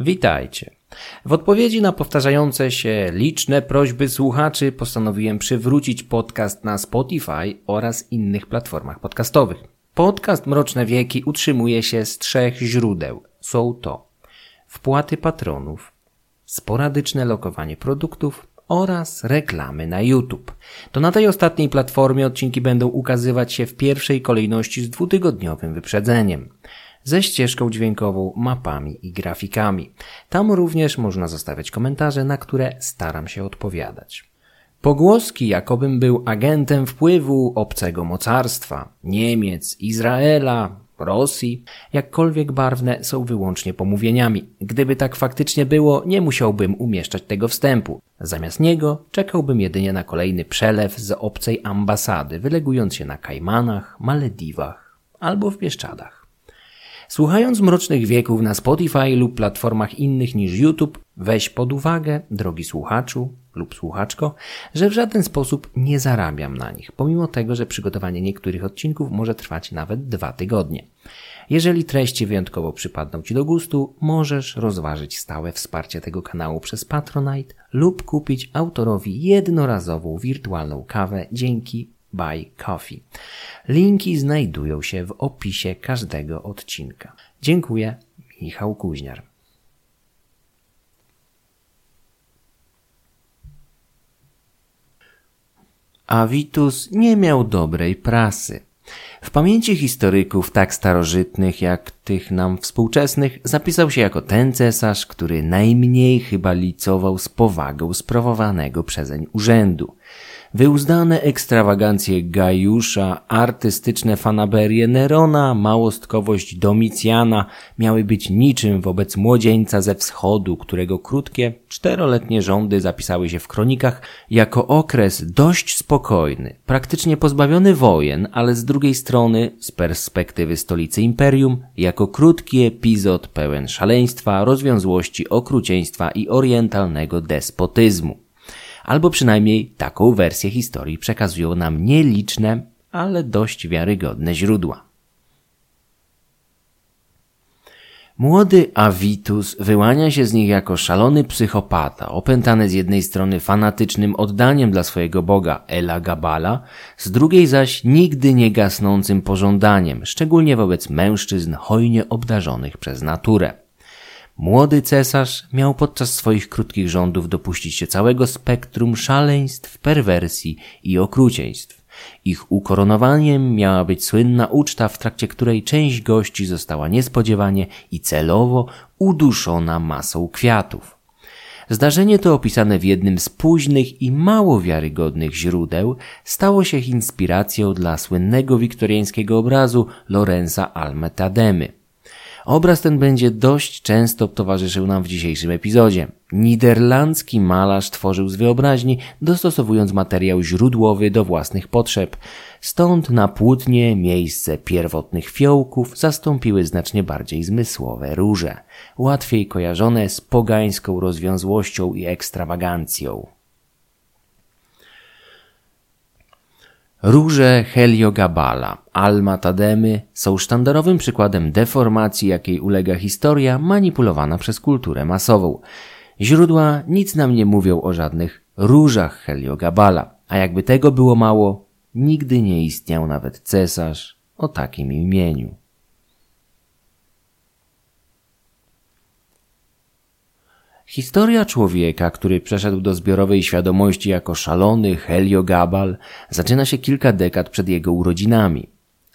Witajcie. W odpowiedzi na powtarzające się liczne prośby słuchaczy postanowiłem przywrócić podcast na Spotify oraz innych platformach podcastowych. Podcast Mroczne Wieki utrzymuje się z trzech źródeł. Są to wpłaty patronów, sporadyczne lokowanie produktów oraz reklamy na YouTube. To na tej ostatniej platformie odcinki będą ukazywać się w pierwszej kolejności z dwutygodniowym wyprzedzeniem ze ścieżką dźwiękową, mapami i grafikami. Tam również można zostawiać komentarze, na które staram się odpowiadać. Pogłoski, jakobym był agentem wpływu obcego mocarstwa, Niemiec, Izraela, Rosji, jakkolwiek barwne, są wyłącznie pomówieniami. Gdyby tak faktycznie było, nie musiałbym umieszczać tego wstępu. Zamiast niego czekałbym jedynie na kolejny przelew z obcej ambasady, wylegując się na Kajmanach, Malediwach albo w Bieszczadach. Słuchając Mrocznych Wieków na Spotify lub platformach innych niż YouTube, weź pod uwagę, drogi słuchaczu lub słuchaczko, że w żaden sposób nie zarabiam na nich, pomimo tego, że przygotowanie niektórych odcinków może trwać nawet dwa tygodnie. Jeżeli treści wyjątkowo przypadną Ci do gustu, możesz rozważyć stałe wsparcie tego kanału przez Patronite lub kupić autorowi jednorazową wirtualną kawę dzięki Buy Coffee. Linki znajdują się w opisie każdego odcinka. Dziękuję, Michał Kuźniar. Avitus nie miał dobrej prasy. W pamięci historyków tak starożytnych jak tych nam współczesnych zapisał się jako ten cesarz, który najmniej chyba licował z powagą sprawowanego przezeń urzędu. Wyuzdane ekstrawagancje Gajusza, artystyczne fanaberie Nerona, małostkowość Domicjana miały być niczym wobec młodzieńca ze wschodu, którego krótkie, czteroletnie rządy zapisały się w kronikach jako okres dość spokojny, praktycznie pozbawiony wojen, ale z drugiej strony, z perspektywy stolicy imperium, jako krótki epizod pełen szaleństwa, rozwiązłości, okrucieństwa i orientalnego despotyzmu albo przynajmniej taką wersję historii przekazują nam nieliczne, ale dość wiarygodne źródła. Młody Avitus wyłania się z nich jako szalony psychopata, opętany z jednej strony fanatycznym oddaniem dla swojego boga Ela Gabala, z drugiej zaś nigdy nie gasnącym pożądaniem, szczególnie wobec mężczyzn hojnie obdarzonych przez naturę. Młody cesarz miał podczas swoich krótkich rządów dopuścić się całego spektrum szaleństw, perwersji i okrucieństw. Ich ukoronowaniem miała być słynna uczta, w trakcie której część gości została niespodziewanie i celowo uduszona masą kwiatów. Zdarzenie to opisane w jednym z późnych i mało wiarygodnych źródeł stało się inspiracją dla słynnego wiktoriańskiego obrazu Lorenza Almetademy. Obraz ten będzie dość często towarzyszył nam w dzisiejszym epizodzie. Niderlandzki malarz tworzył z wyobraźni, dostosowując materiał źródłowy do własnych potrzeb. Stąd na płótnie miejsce pierwotnych fiołków zastąpiły znacznie bardziej zmysłowe róże, łatwiej kojarzone z pogańską rozwiązłością i ekstrawagancją. Róże Heliogabala, Alma Tademy są sztandarowym przykładem deformacji, jakiej ulega historia manipulowana przez kulturę masową. Źródła nic nam nie mówią o żadnych różach Heliogabala, a jakby tego było mało, nigdy nie istniał nawet cesarz o takim imieniu. Historia człowieka, który przeszedł do zbiorowej świadomości jako szalony Heliogabal, zaczyna się kilka dekad przed jego urodzinami.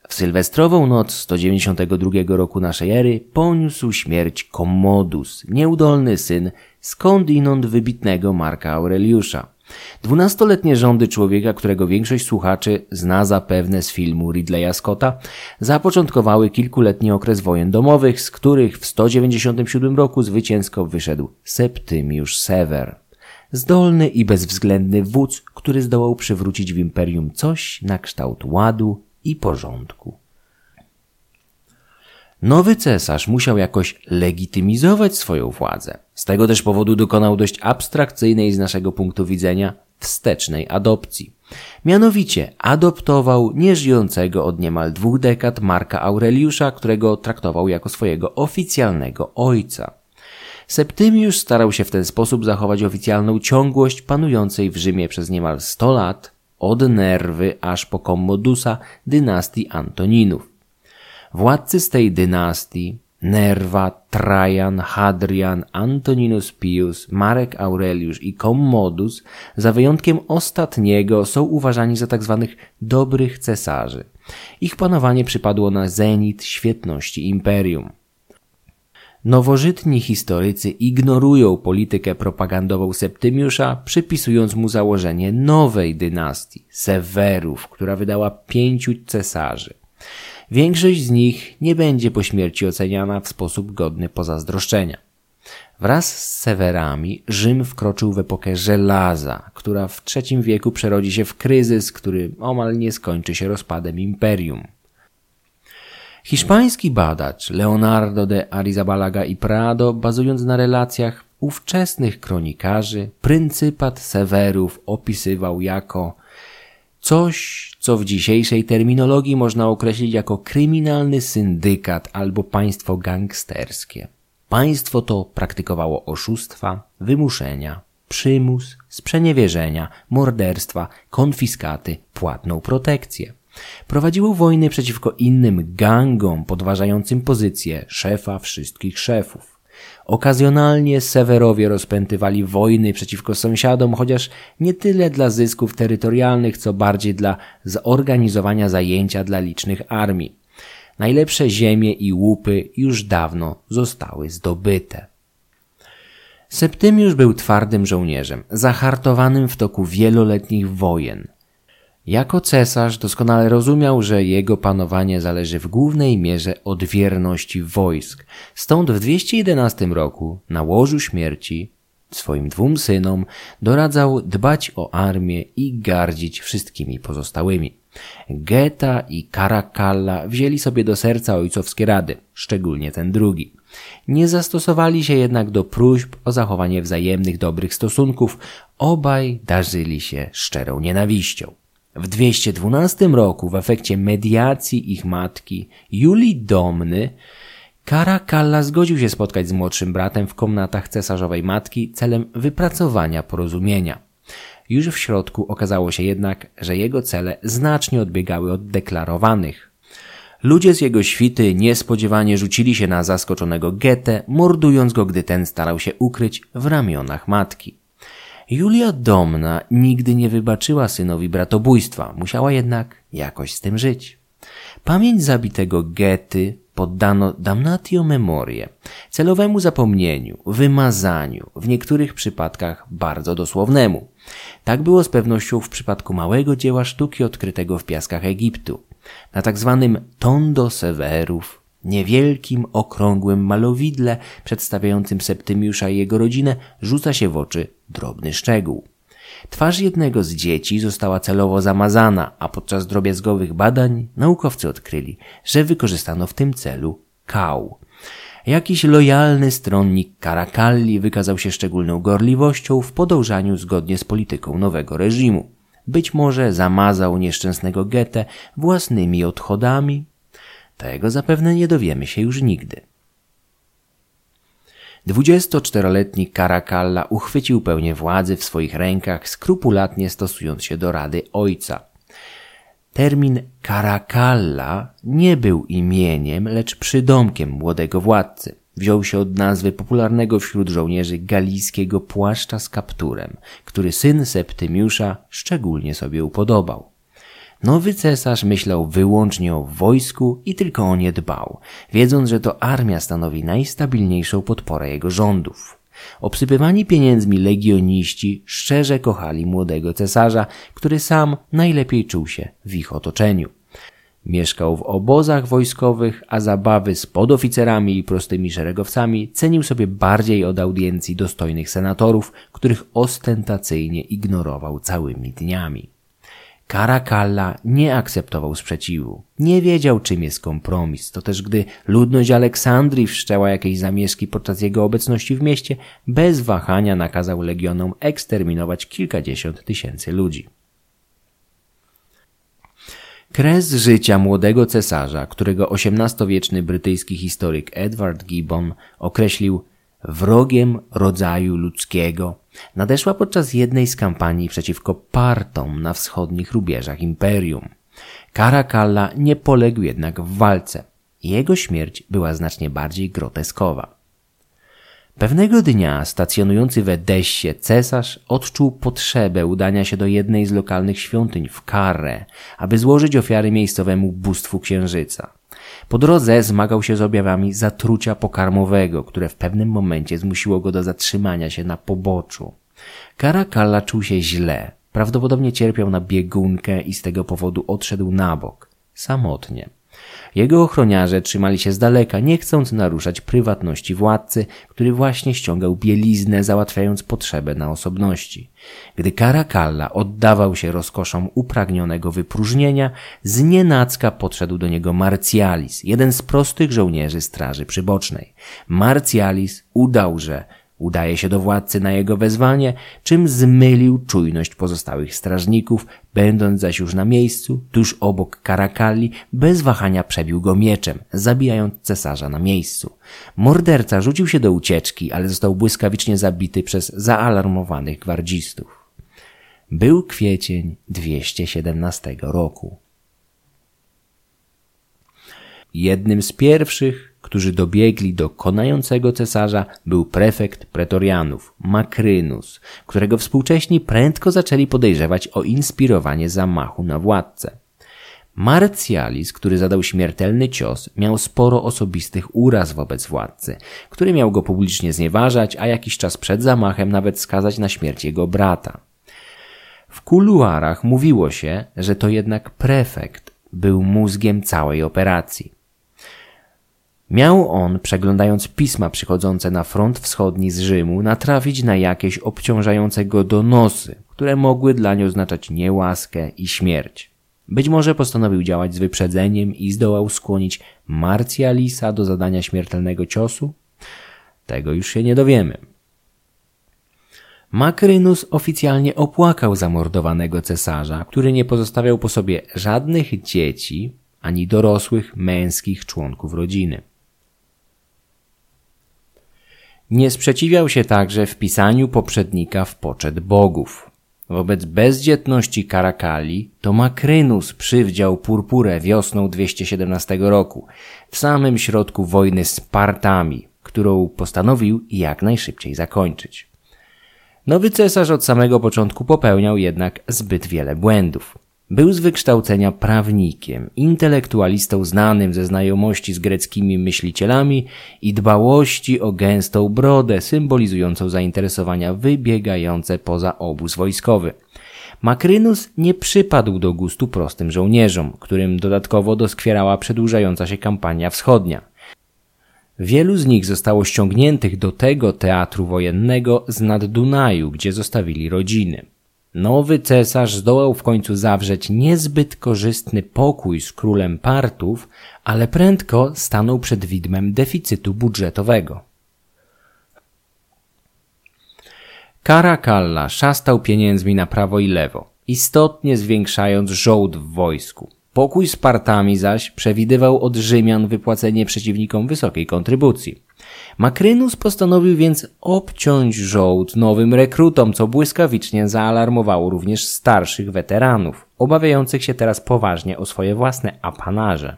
W sylwestrową noc 192 roku naszej ery poniósł śmierć Commodus, nieudolny syn skądinąd wybitnego Marka Aureliusza. Dwunastoletnie rządy człowieka, którego większość słuchaczy zna zapewne z filmu Ridleya Scotta, zapoczątkowały kilkuletni okres wojen domowych, z których w 197 roku zwycięsko wyszedł Septymiusz Sever. Zdolny i bezwzględny wódz, który zdołał przywrócić w imperium coś na kształt ładu i porządku. Nowy cesarz musiał jakoś legitymizować swoją władzę. Z tego też powodu dokonał dość abstrakcyjnej z naszego punktu widzenia wstecznej adopcji. Mianowicie adoptował nieżyjącego od niemal dwóch dekad Marka Aureliusza, którego traktował jako swojego oficjalnego ojca. Septymiusz starał się w ten sposób zachować oficjalną ciągłość panującej w Rzymie przez niemal 100 lat, od Nerwy aż po Kommodusa dynastii Antoninów. Władcy z tej dynastii, Nerva, Trajan, Hadrian, Antoninus Pius, Marek Aureliusz i Commodus, za wyjątkiem ostatniego, są uważani za tzw. Tak dobrych cesarzy. Ich panowanie przypadło na zenit świetności imperium. Nowożytni historycy ignorują politykę propagandową Septymiusza, przypisując mu założenie nowej dynastii, Sewerów, która wydała pięciu cesarzy. Większość z nich nie będzie po śmierci oceniana w sposób godny pozazdroszczenia. Wraz z Sewerami Rzym wkroczył w epokę żelaza, która w III wieku przerodzi się w kryzys, który omal nie skończy się rozpadem imperium. Hiszpański badacz Leonardo de Arizabalaga y Prado, bazując na relacjach ówczesnych kronikarzy, pryncypat Sewerów opisywał jako coś, co w dzisiejszej terminologii można określić jako kryminalny syndykat albo państwo gangsterskie. Państwo to praktykowało oszustwa, wymuszenia, przymus, sprzeniewierzenia, morderstwa, konfiskaty, płatną protekcję. Prowadziło wojny przeciwko innym gangom podważającym pozycję szefa wszystkich szefów. Okazjonalnie Sewerowie rozpętywali wojny przeciwko sąsiadom, chociaż nie tyle dla zysków terytorialnych, co bardziej dla zorganizowania zajęcia dla licznych armii. Najlepsze ziemie i łupy już dawno zostały zdobyte. Septymiusz był twardym żołnierzem, zahartowanym w toku wieloletnich wojen. Jako cesarz doskonale rozumiał, że jego panowanie zależy w głównej mierze od wierności wojsk. Stąd w 211 roku na łożu śmierci swoim dwóm synom doradzał dbać o armię i gardzić wszystkimi pozostałymi. Geta i Caracalla wzięli sobie do serca ojcowskie rady, szczególnie ten drugi. Nie zastosowali się jednak do próśb o zachowanie wzajemnych dobrych stosunków, obaj darzyli się szczerą nienawiścią. W 212 roku w efekcie mediacji ich matki Julii Domny Caracalla zgodził się spotkać z młodszym bratem w komnatach cesarzowej matki celem wypracowania porozumienia. Już w środku okazało się jednak, że jego cele znacznie odbiegały od deklarowanych. Ludzie z jego świty niespodziewanie rzucili się na zaskoczonego Getę, mordując go, gdy ten starał się ukryć w ramionach matki. Julia Domna nigdy nie wybaczyła synowi bratobójstwa, musiała jednak jakoś z tym żyć. Pamięć zabitego Gety poddano damnatio memorie, celowemu zapomnieniu, wymazaniu, w niektórych przypadkach bardzo dosłownemu. Tak było z pewnością w przypadku małego dzieła sztuki odkrytego w piaskach Egiptu. Na tak zwanym Tondo Severów niewielkim, okrągłym malowidle przedstawiającym Septymiusza i jego rodzinę rzuca się w oczy drobny szczegół. Twarz jednego z dzieci została celowo zamazana, a podczas drobiazgowych badań naukowcy odkryli, że wykorzystano w tym celu kał. Jakiś lojalny stronnik Karakalli wykazał się szczególną gorliwością w podążaniu zgodnie z polityką nowego reżimu. Być może zamazał nieszczęsnego getę własnymi odchodami tego zapewne nie dowiemy się już nigdy. 24-letni Caracalla uchwycił pełnię władzy w swoich rękach, skrupulatnie stosując się do rady ojca. Termin Caracalla nie był imieniem, lecz przydomkiem młodego władcy. Wziął się od nazwy popularnego wśród żołnierzy galijskiego płaszcza z kapturem, który syn Septymiusza szczególnie sobie upodobał. Nowy cesarz myślał wyłącznie o wojsku i tylko o nie dbał, wiedząc, że to armia stanowi najstabilniejszą podporę jego rządów. Obsypywani pieniędzmi legioniści szczerze kochali młodego cesarza, który sam najlepiej czuł się w ich otoczeniu. Mieszkał w obozach wojskowych, a zabawy z podoficerami i prostymi szeregowcami cenił sobie bardziej od audiencji dostojnych senatorów, których ostentacyjnie ignorował całymi dniami. Caracalla nie akceptował sprzeciwu. Nie wiedział, czym jest kompromis. To też gdy ludność Aleksandrii wszczęła jakieś zamieszki podczas jego obecności w mieście, bez wahania nakazał legionom eksterminować kilkadziesiąt tysięcy ludzi. Kres życia młodego cesarza, którego XVIII-wieczny brytyjski historyk Edward Gibbon określił wrogiem rodzaju ludzkiego, nadeszła podczas jednej z kampanii przeciwko Partom na wschodnich rubieżach imperium. Caracalla nie poległ jednak w walce. Jego śmierć była znacznie bardziej groteskowa. Pewnego dnia stacjonujący w Edessie cesarz odczuł potrzebę udania się do jednej z lokalnych świątyń w Carre, aby złożyć ofiary miejscowemu bóstwu księżyca. Po drodze zmagał się z objawami zatrucia pokarmowego, które w pewnym momencie zmusiło go do zatrzymania się na poboczu. Caracalla czuł się źle, prawdopodobnie cierpiał na biegunkę i z tego powodu odszedł na bok, samotnie. Jego ochroniarze trzymali się z daleka, nie chcąc naruszać prywatności władcy, który właśnie ściągał bieliznę, załatwiając potrzebę na osobności. Gdy Caracalla oddawał się rozkoszom upragnionego wypróżnienia, z nienacka podszedł do niego Marcialis, jeden z prostych żołnierzy straży przybocznej. Marcialis udał, że Udaje się do władcy na jego wezwanie, czym zmylił czujność pozostałych strażników, będąc zaś już na miejscu, tuż obok Karakali, bez wahania przebił go mieczem, zabijając cesarza na miejscu. Morderca rzucił się do ucieczki, ale został błyskawicznie zabity przez zaalarmowanych gwardzistów. Był kwiecień 217 roku. Jednym z pierwszych którzy dobiegli do konającego cesarza, był prefekt pretorianów, Makrynus, którego współcześni prędko zaczęli podejrzewać o inspirowanie zamachu na władcę. Marcialis, który zadał śmiertelny cios, miał sporo osobistych uraz wobec władcy, który miał go publicznie znieważać, a jakiś czas przed zamachem nawet skazać na śmierć jego brata. W kuluarach mówiło się, że to jednak prefekt był mózgiem całej operacji. Miał on, przeglądając pisma przychodzące na front wschodni z Rzymu, natrafić na jakieś obciążające go donosy, które mogły dla niej oznaczać niełaskę i śmierć. Być może postanowił działać z wyprzedzeniem i zdołał skłonić Marcialisa do zadania śmiertelnego ciosu? Tego już się nie dowiemy. Makrynus oficjalnie opłakał zamordowanego cesarza, który nie pozostawiał po sobie żadnych dzieci ani dorosłych męskich członków rodziny. Nie sprzeciwiał się także wpisaniu poprzednika w poczet bogów. Wobec bezdzietności Karakali to Makrynus przywdział purpurę wiosną 217 roku, w samym środku wojny z Partami, którą postanowił jak najszybciej zakończyć. Nowy cesarz od samego początku popełniał jednak zbyt wiele błędów. Był z wykształcenia prawnikiem, intelektualistą znanym ze znajomości z greckimi myślicielami i dbałości o gęstą brodę symbolizującą zainteresowania wybiegające poza obóz wojskowy. Makrynus nie przypadł do gustu prostym żołnierzom, którym dodatkowo doskwierała przedłużająca się kampania wschodnia. Wielu z nich zostało ściągniętych do tego teatru wojennego z nad Dunaju, gdzie zostawili rodziny. Nowy cesarz zdołał w końcu zawrzeć niezbyt korzystny pokój z królem Partów, ale prędko stanął przed widmem deficytu budżetowego. Caracalla szastał pieniędzmi na prawo i lewo, istotnie zwiększając żołd w wojsku. Pokój z Partami zaś przewidywał od Rzymian wypłacenie przeciwnikom wysokiej kontrybucji. Makrynus postanowił więc obciąć żołd nowym rekrutom, co błyskawicznie zaalarmowało również starszych weteranów, obawiających się teraz poważnie o swoje własne apanarze.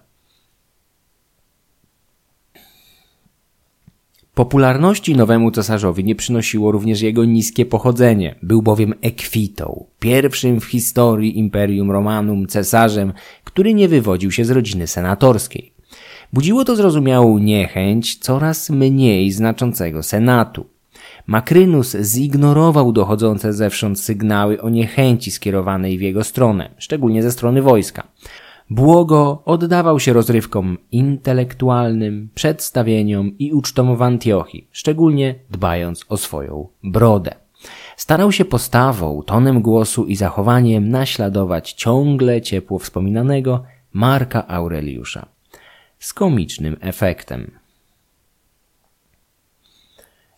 Popularności nowemu cesarzowi nie przynosiło również jego niskie pochodzenie. Był bowiem ekwitą, pierwszym w historii Imperium Romanum cesarzem, który nie wywodził się z rodziny senatorskiej. Budziło to zrozumiałą niechęć coraz mniej znaczącego senatu. Makrynus zignorował dochodzące zewsząd sygnały o niechęci skierowanej w jego stronę, szczególnie ze strony wojska. Błogo oddawał się rozrywkom intelektualnym, przedstawieniom i ucztom w Antiochii, szczególnie dbając o swoją brodę. Starał się postawą, tonem głosu i zachowaniem naśladować ciągle ciepło wspominanego Marka Aureliusza z komicznym efektem.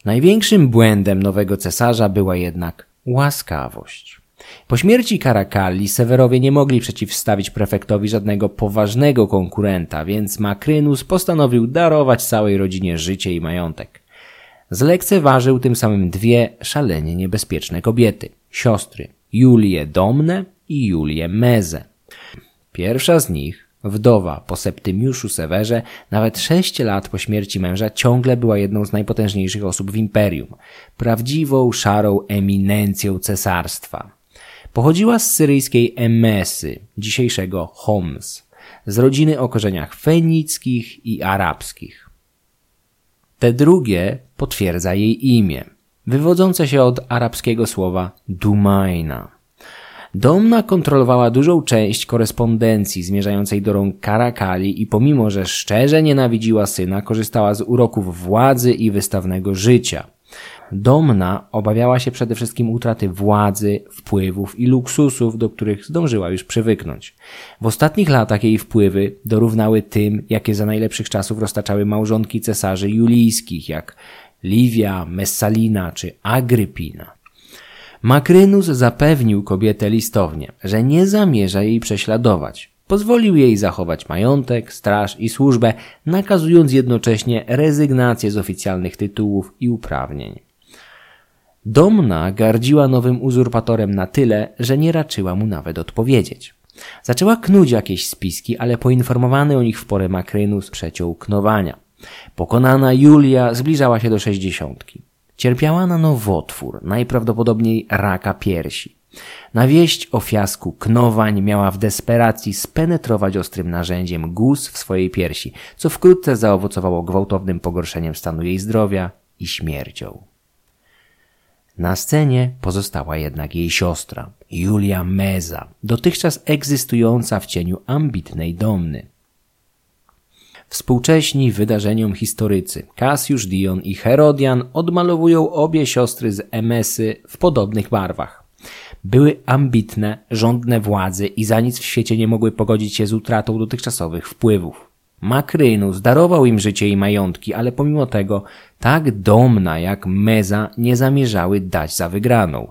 Największym błędem nowego cesarza była jednak łaskawość. Po śmierci Karakali Sewerowie nie mogli przeciwstawić prefektowi żadnego poważnego konkurenta, więc Makrynus postanowił darować całej rodzinie życie i majątek. Zlekceważył tym samym dwie szalenie niebezpieczne kobiety, siostry Julię Domnę i Julię Mezę. Pierwsza z nich, wdowa po Septymiuszu Sewerze, nawet sześć lat po śmierci męża ciągle była jedną z najpotężniejszych osób w imperium, prawdziwą szarą eminencją cesarstwa. Pochodziła z syryjskiej Emesy, dzisiejszego Homs, z rodziny o korzeniach fenickich i arabskich. Te drugie potwierdza jej imię, wywodzące się od arabskiego słowa Dumaina. Domna kontrolowała dużą część korespondencji zmierzającej do rąk Karakali i pomimo, że szczerze nienawidziła syna, korzystała z uroków władzy i wystawnego życia. Domna obawiała się przede wszystkim utraty władzy, wpływów i luksusów, do których zdążyła już przywyknąć. W ostatnich latach jej wpływy dorównały tym, jakie za najlepszych czasów roztaczały małżonki cesarzy julijskich, jak Livia, Messalina czy Agrypina. Makrynus zapewnił kobietę listownie, że nie zamierza jej prześladować. Pozwolił jej zachować majątek, straż i służbę, nakazując jednocześnie rezygnację z oficjalnych tytułów i uprawnień. Domna gardziła nowym uzurpatorem na tyle, że nie raczyła mu nawet odpowiedzieć. Zaczęła knuć jakieś spiski, ale poinformowany o nich w porę Makrynus przeciął knowania. Pokonana Julia zbliżała się do sześćdziesiątki. Cierpiała na nowotwór, najprawdopodobniej raka piersi. Na wieść o fiasku knowań miała w desperacji spenetrować ostrym narzędziem guz w swojej piersi, co wkrótce zaowocowało gwałtownym pogorszeniem stanu jej zdrowia i śmiercią. Na scenie pozostała jednak jej siostra, Julia Meza, dotychczas egzystująca w cieniu ambitnej domny. Współcześni wydarzeniom historycy Cassius Dion i Herodian odmalowują obie siostry z Emesy w podobnych barwach. Były ambitne, żądne władzy i za nic w świecie nie mogły pogodzić się z utratą dotychczasowych wpływów. Makrynus darował im życie i majątki, ale pomimo tego tak Domna jak Meza nie zamierzały dać za wygraną.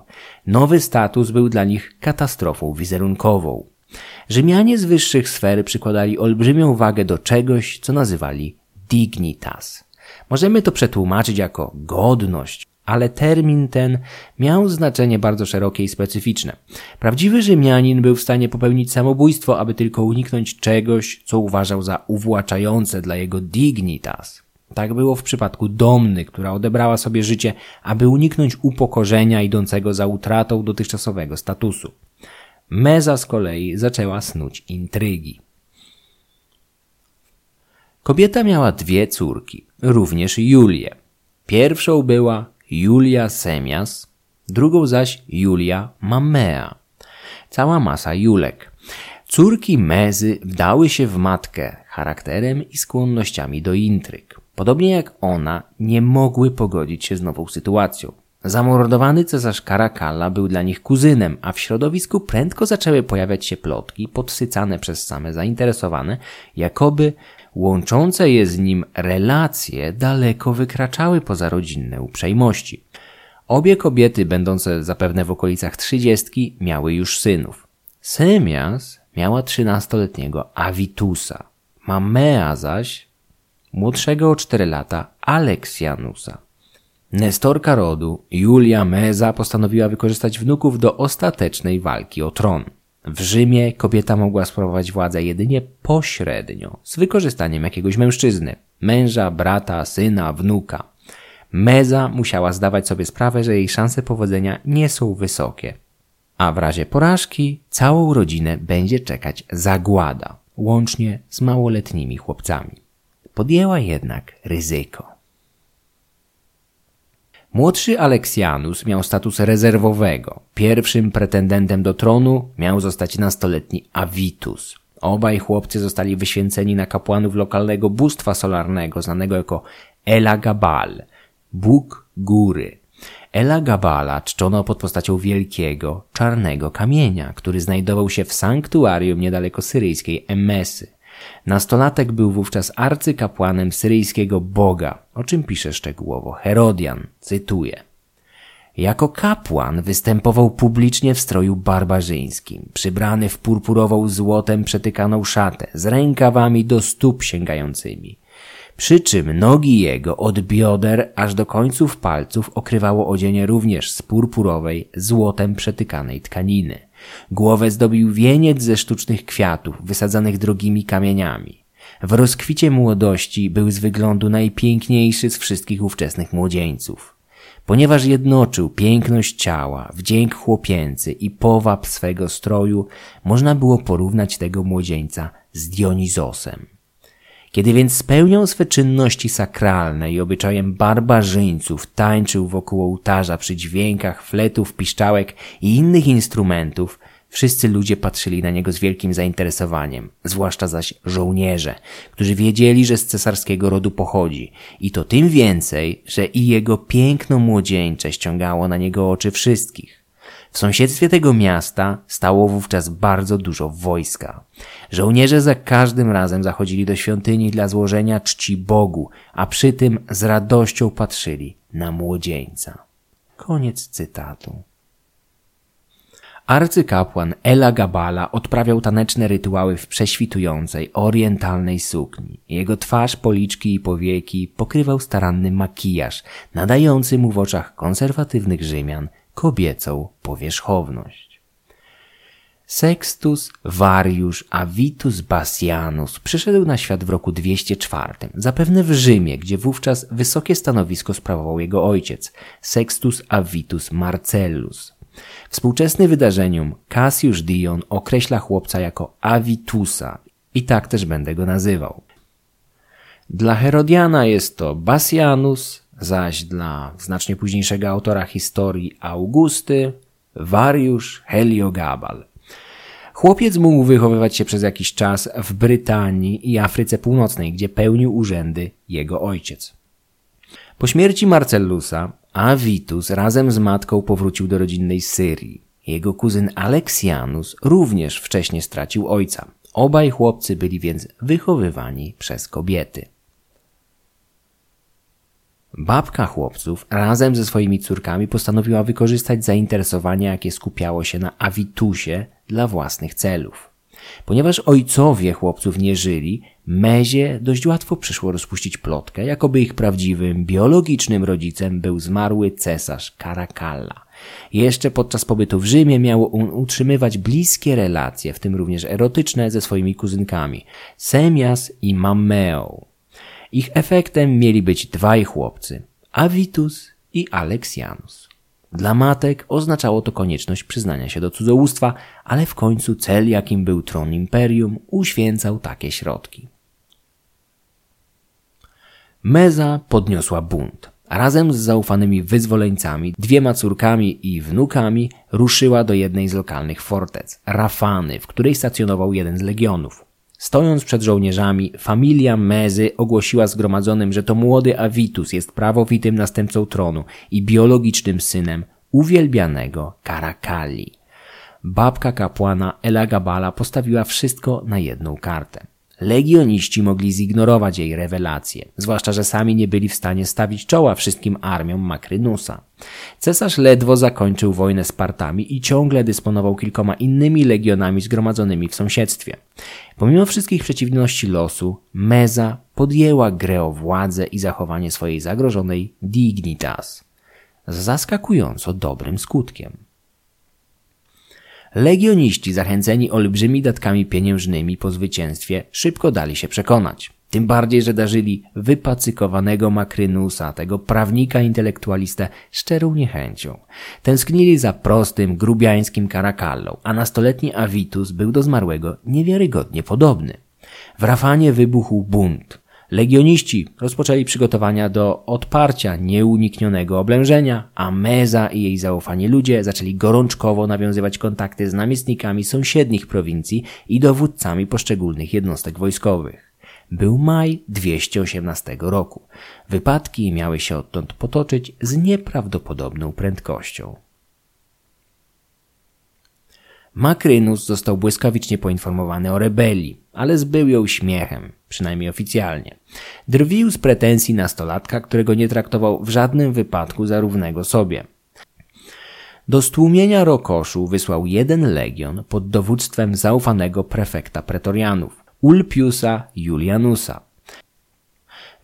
Nowy status był dla nich katastrofą wizerunkową. Rzymianie z wyższych sfer przykładali olbrzymią wagę do czegoś, co nazywali dignitas. Możemy to przetłumaczyć jako godność, ale termin ten miał znaczenie bardzo szerokie i specyficzne. Prawdziwy Rzymianin był w stanie popełnić samobójstwo, aby tylko uniknąć czegoś, co uważał za uwłaczające dla jego dignitas. Tak było w przypadku Domny, która odebrała sobie życie, aby uniknąć upokorzenia idącego za utratą dotychczasowego statusu. Meza z kolei zaczęła snuć intrygi. Kobieta miała dwie córki, również Julię. Pierwszą była Julia Semias, drugą zaś Julia Mamea. Cała masa Julek. Córki Mezy wdały się w matkę charakterem i skłonnościami do intryg. Podobnie jak ona, nie mogły pogodzić się z nową sytuacją. Zamordowany cesarz Karakalla był dla nich kuzynem, a w środowisku prędko zaczęły pojawiać się plotki, podsycane przez same zainteresowane, jakoby łączące je z nim relacje daleko wykraczały poza rodzinne uprzejmości. Obie kobiety, będące zapewne w okolicach trzydziestki, miały już synów. Semias miała trzynastoletniego Avitusa, Mamea zaś młodszego o cztery lata Aleksjanusa. Nestorka rodu, Julia Meza postanowiła wykorzystać wnuków do ostatecznej walki o tron. W Rzymie kobieta mogła sprawować władzę jedynie pośrednio, z wykorzystaniem jakiegoś mężczyzny, męża, brata, syna, wnuka. Meza musiała zdawać sobie sprawę, że jej szanse powodzenia nie są wysokie. A w razie porażki całą rodzinę będzie czekać zagłada, łącznie z małoletnimi chłopcami. Podjęła jednak ryzyko. Młodszy Aleksjanus miał status rezerwowego. Pierwszym pretendentem do tronu miał zostać nastoletni Avitus. Obaj chłopcy zostali wyświęceni na kapłanów lokalnego bóstwa solarnego, znanego jako Elagabal, Bóg Góry. Elagabala czczono pod postacią wielkiego, czarnego kamienia, który znajdował się w sanktuarium niedaleko syryjskiej Emesy. Nastolatek był wówczas arcykapłanem syryjskiego boga, o czym pisze szczegółowo Herodian, cytuję. Jako kapłan występował publicznie w stroju barbarzyńskim, przybrany w purpurową złotem przetykaną szatę, z rękawami do stóp sięgającymi. Przy czym nogi jego od bioder aż do końców palców okrywało odzienie również z purpurowej, złotem przetykanej tkaniny. Głowę zdobił wieniec ze sztucznych kwiatów, wysadzanych drogimi kamieniami. W rozkwicie młodości był z wyglądu najpiękniejszy z wszystkich ówczesnych młodzieńców. Ponieważ jednoczył piękność ciała, wdzięk chłopięcy i powab swego stroju, można było porównać tego młodzieńca z Dionizosem. Kiedy więc spełniał swe czynności sakralne i obyczajem barbarzyńców tańczył wokół ołtarza przy dźwiękach fletów, piszczałek i innych instrumentów, wszyscy ludzie patrzyli na niego z wielkim zainteresowaniem, zwłaszcza zaś żołnierze, którzy wiedzieli, że z cesarskiego rodu pochodzi i to tym więcej, że i jego piękno młodzieńcze ściągało na niego oczy wszystkich. W sąsiedztwie tego miasta stało wówczas bardzo dużo wojska. Żołnierze za każdym razem zachodzili do świątyni dla złożenia czci Bogu, a przy tym z radością patrzyli na młodzieńca. Koniec cytatu. Arcykapłan Ela Gabala odprawiał taneczne rytuały w prześwitującej, orientalnej sukni. Jego twarz, policzki i powieki pokrywał staranny makijaż, nadający mu w oczach konserwatywnych Rzymian kobiecą powierzchowność. Sextus Varius Avitus Bassianus przyszedł na świat w roku 204, zapewne w Rzymie, gdzie wówczas wysokie stanowisko sprawował jego ojciec, Sextus Avitus Marcellus. Współczesny wydarzeniom Cassius Dion określa chłopca jako Avitusa i tak też będę go nazywał. Dla Herodiana jest to Bassianus, zaś dla znacznie późniejszego autora historii Augusty, Wariusz Heliogabal. Chłopiec mógł wychowywać się przez jakiś czas w Brytanii i Afryce Północnej, gdzie pełnił urzędy jego ojciec. Po śmierci Marcellusa, Avitus razem z matką powrócił do rodzinnej Syrii. Jego kuzyn Aleksianus również wcześniej stracił ojca. Obaj chłopcy byli więc wychowywani przez kobiety. Babka chłopców razem ze swoimi córkami postanowiła wykorzystać zainteresowanie, jakie skupiało się na Avitusie dla własnych celów. Ponieważ ojcowie chłopców nie żyli, Mezie dość łatwo przyszło rozpuścić plotkę, jakoby ich prawdziwym, biologicznym rodzicem był zmarły cesarz Caracalla. Jeszcze podczas pobytu w Rzymie miał on utrzymywać bliskie relacje, w tym również erotyczne, ze swoimi kuzynkami, Semias i Mammeo. Ich efektem mieli być dwaj chłopcy, Avitus i Alexianus. Dla matek oznaczało to konieczność przyznania się do cudzołóstwa, ale w końcu cel, jakim był tron imperium, uświęcał takie środki. Meza podniosła bunt. Razem z zaufanymi wyzwoleńcami, dwiema córkami i wnukami ruszyła do jednej z lokalnych fortec, Rafany, w której stacjonował jeden z legionów. Stojąc przed żołnierzami, familia Mezy ogłosiła zgromadzonym, że to młody Avitus jest prawowitym następcą tronu i biologicznym synem uwielbianego Karakali. Babka kapłana Elagabala postawiła wszystko na jedną kartę. Legioniści mogli zignorować jej rewelacje, zwłaszcza, że sami nie byli w stanie stawić czoła wszystkim armiom Makrynusa. Cesarz ledwo zakończył wojnę z Partami i ciągle dysponował kilkoma innymi legionami zgromadzonymi w sąsiedztwie. Pomimo wszystkich przeciwności losu, Meza podjęła grę o władzę i zachowanie swojej zagrożonej dignitas. Z zaskakująco dobrym skutkiem. Legioniści zachęceni olbrzymi datkami pieniężnymi po zwycięstwie szybko dali się przekonać. Tym bardziej, że darzyli wypacykowanego Makrynusa, tego prawnika intelektualistę, szczerą niechęcią. Tęsknili za prostym, grubiańskim karakallą, a nastoletni Avitus był do zmarłego niewiarygodnie podobny. W Rafanie wybuchł bunt. Legioniści rozpoczęli przygotowania do odparcia nieuniknionego oblężenia, a Meza i jej zaufani ludzie zaczęli gorączkowo nawiązywać kontakty z namiestnikami sąsiednich prowincji i dowódcami poszczególnych jednostek wojskowych. Był maj 218 roku. Wypadki miały się odtąd potoczyć z nieprawdopodobną prędkością. Makrynus został błyskawicznie poinformowany o rebelii, ale zbył ją śmiechem, przynajmniej oficjalnie. Drwił z pretensji nastolatka, którego nie traktował w żadnym wypadku za równego sobie. Do stłumienia Rokoszu wysłał jeden legion pod dowództwem zaufanego prefekta pretorianów, Ulpiusa Julianusa.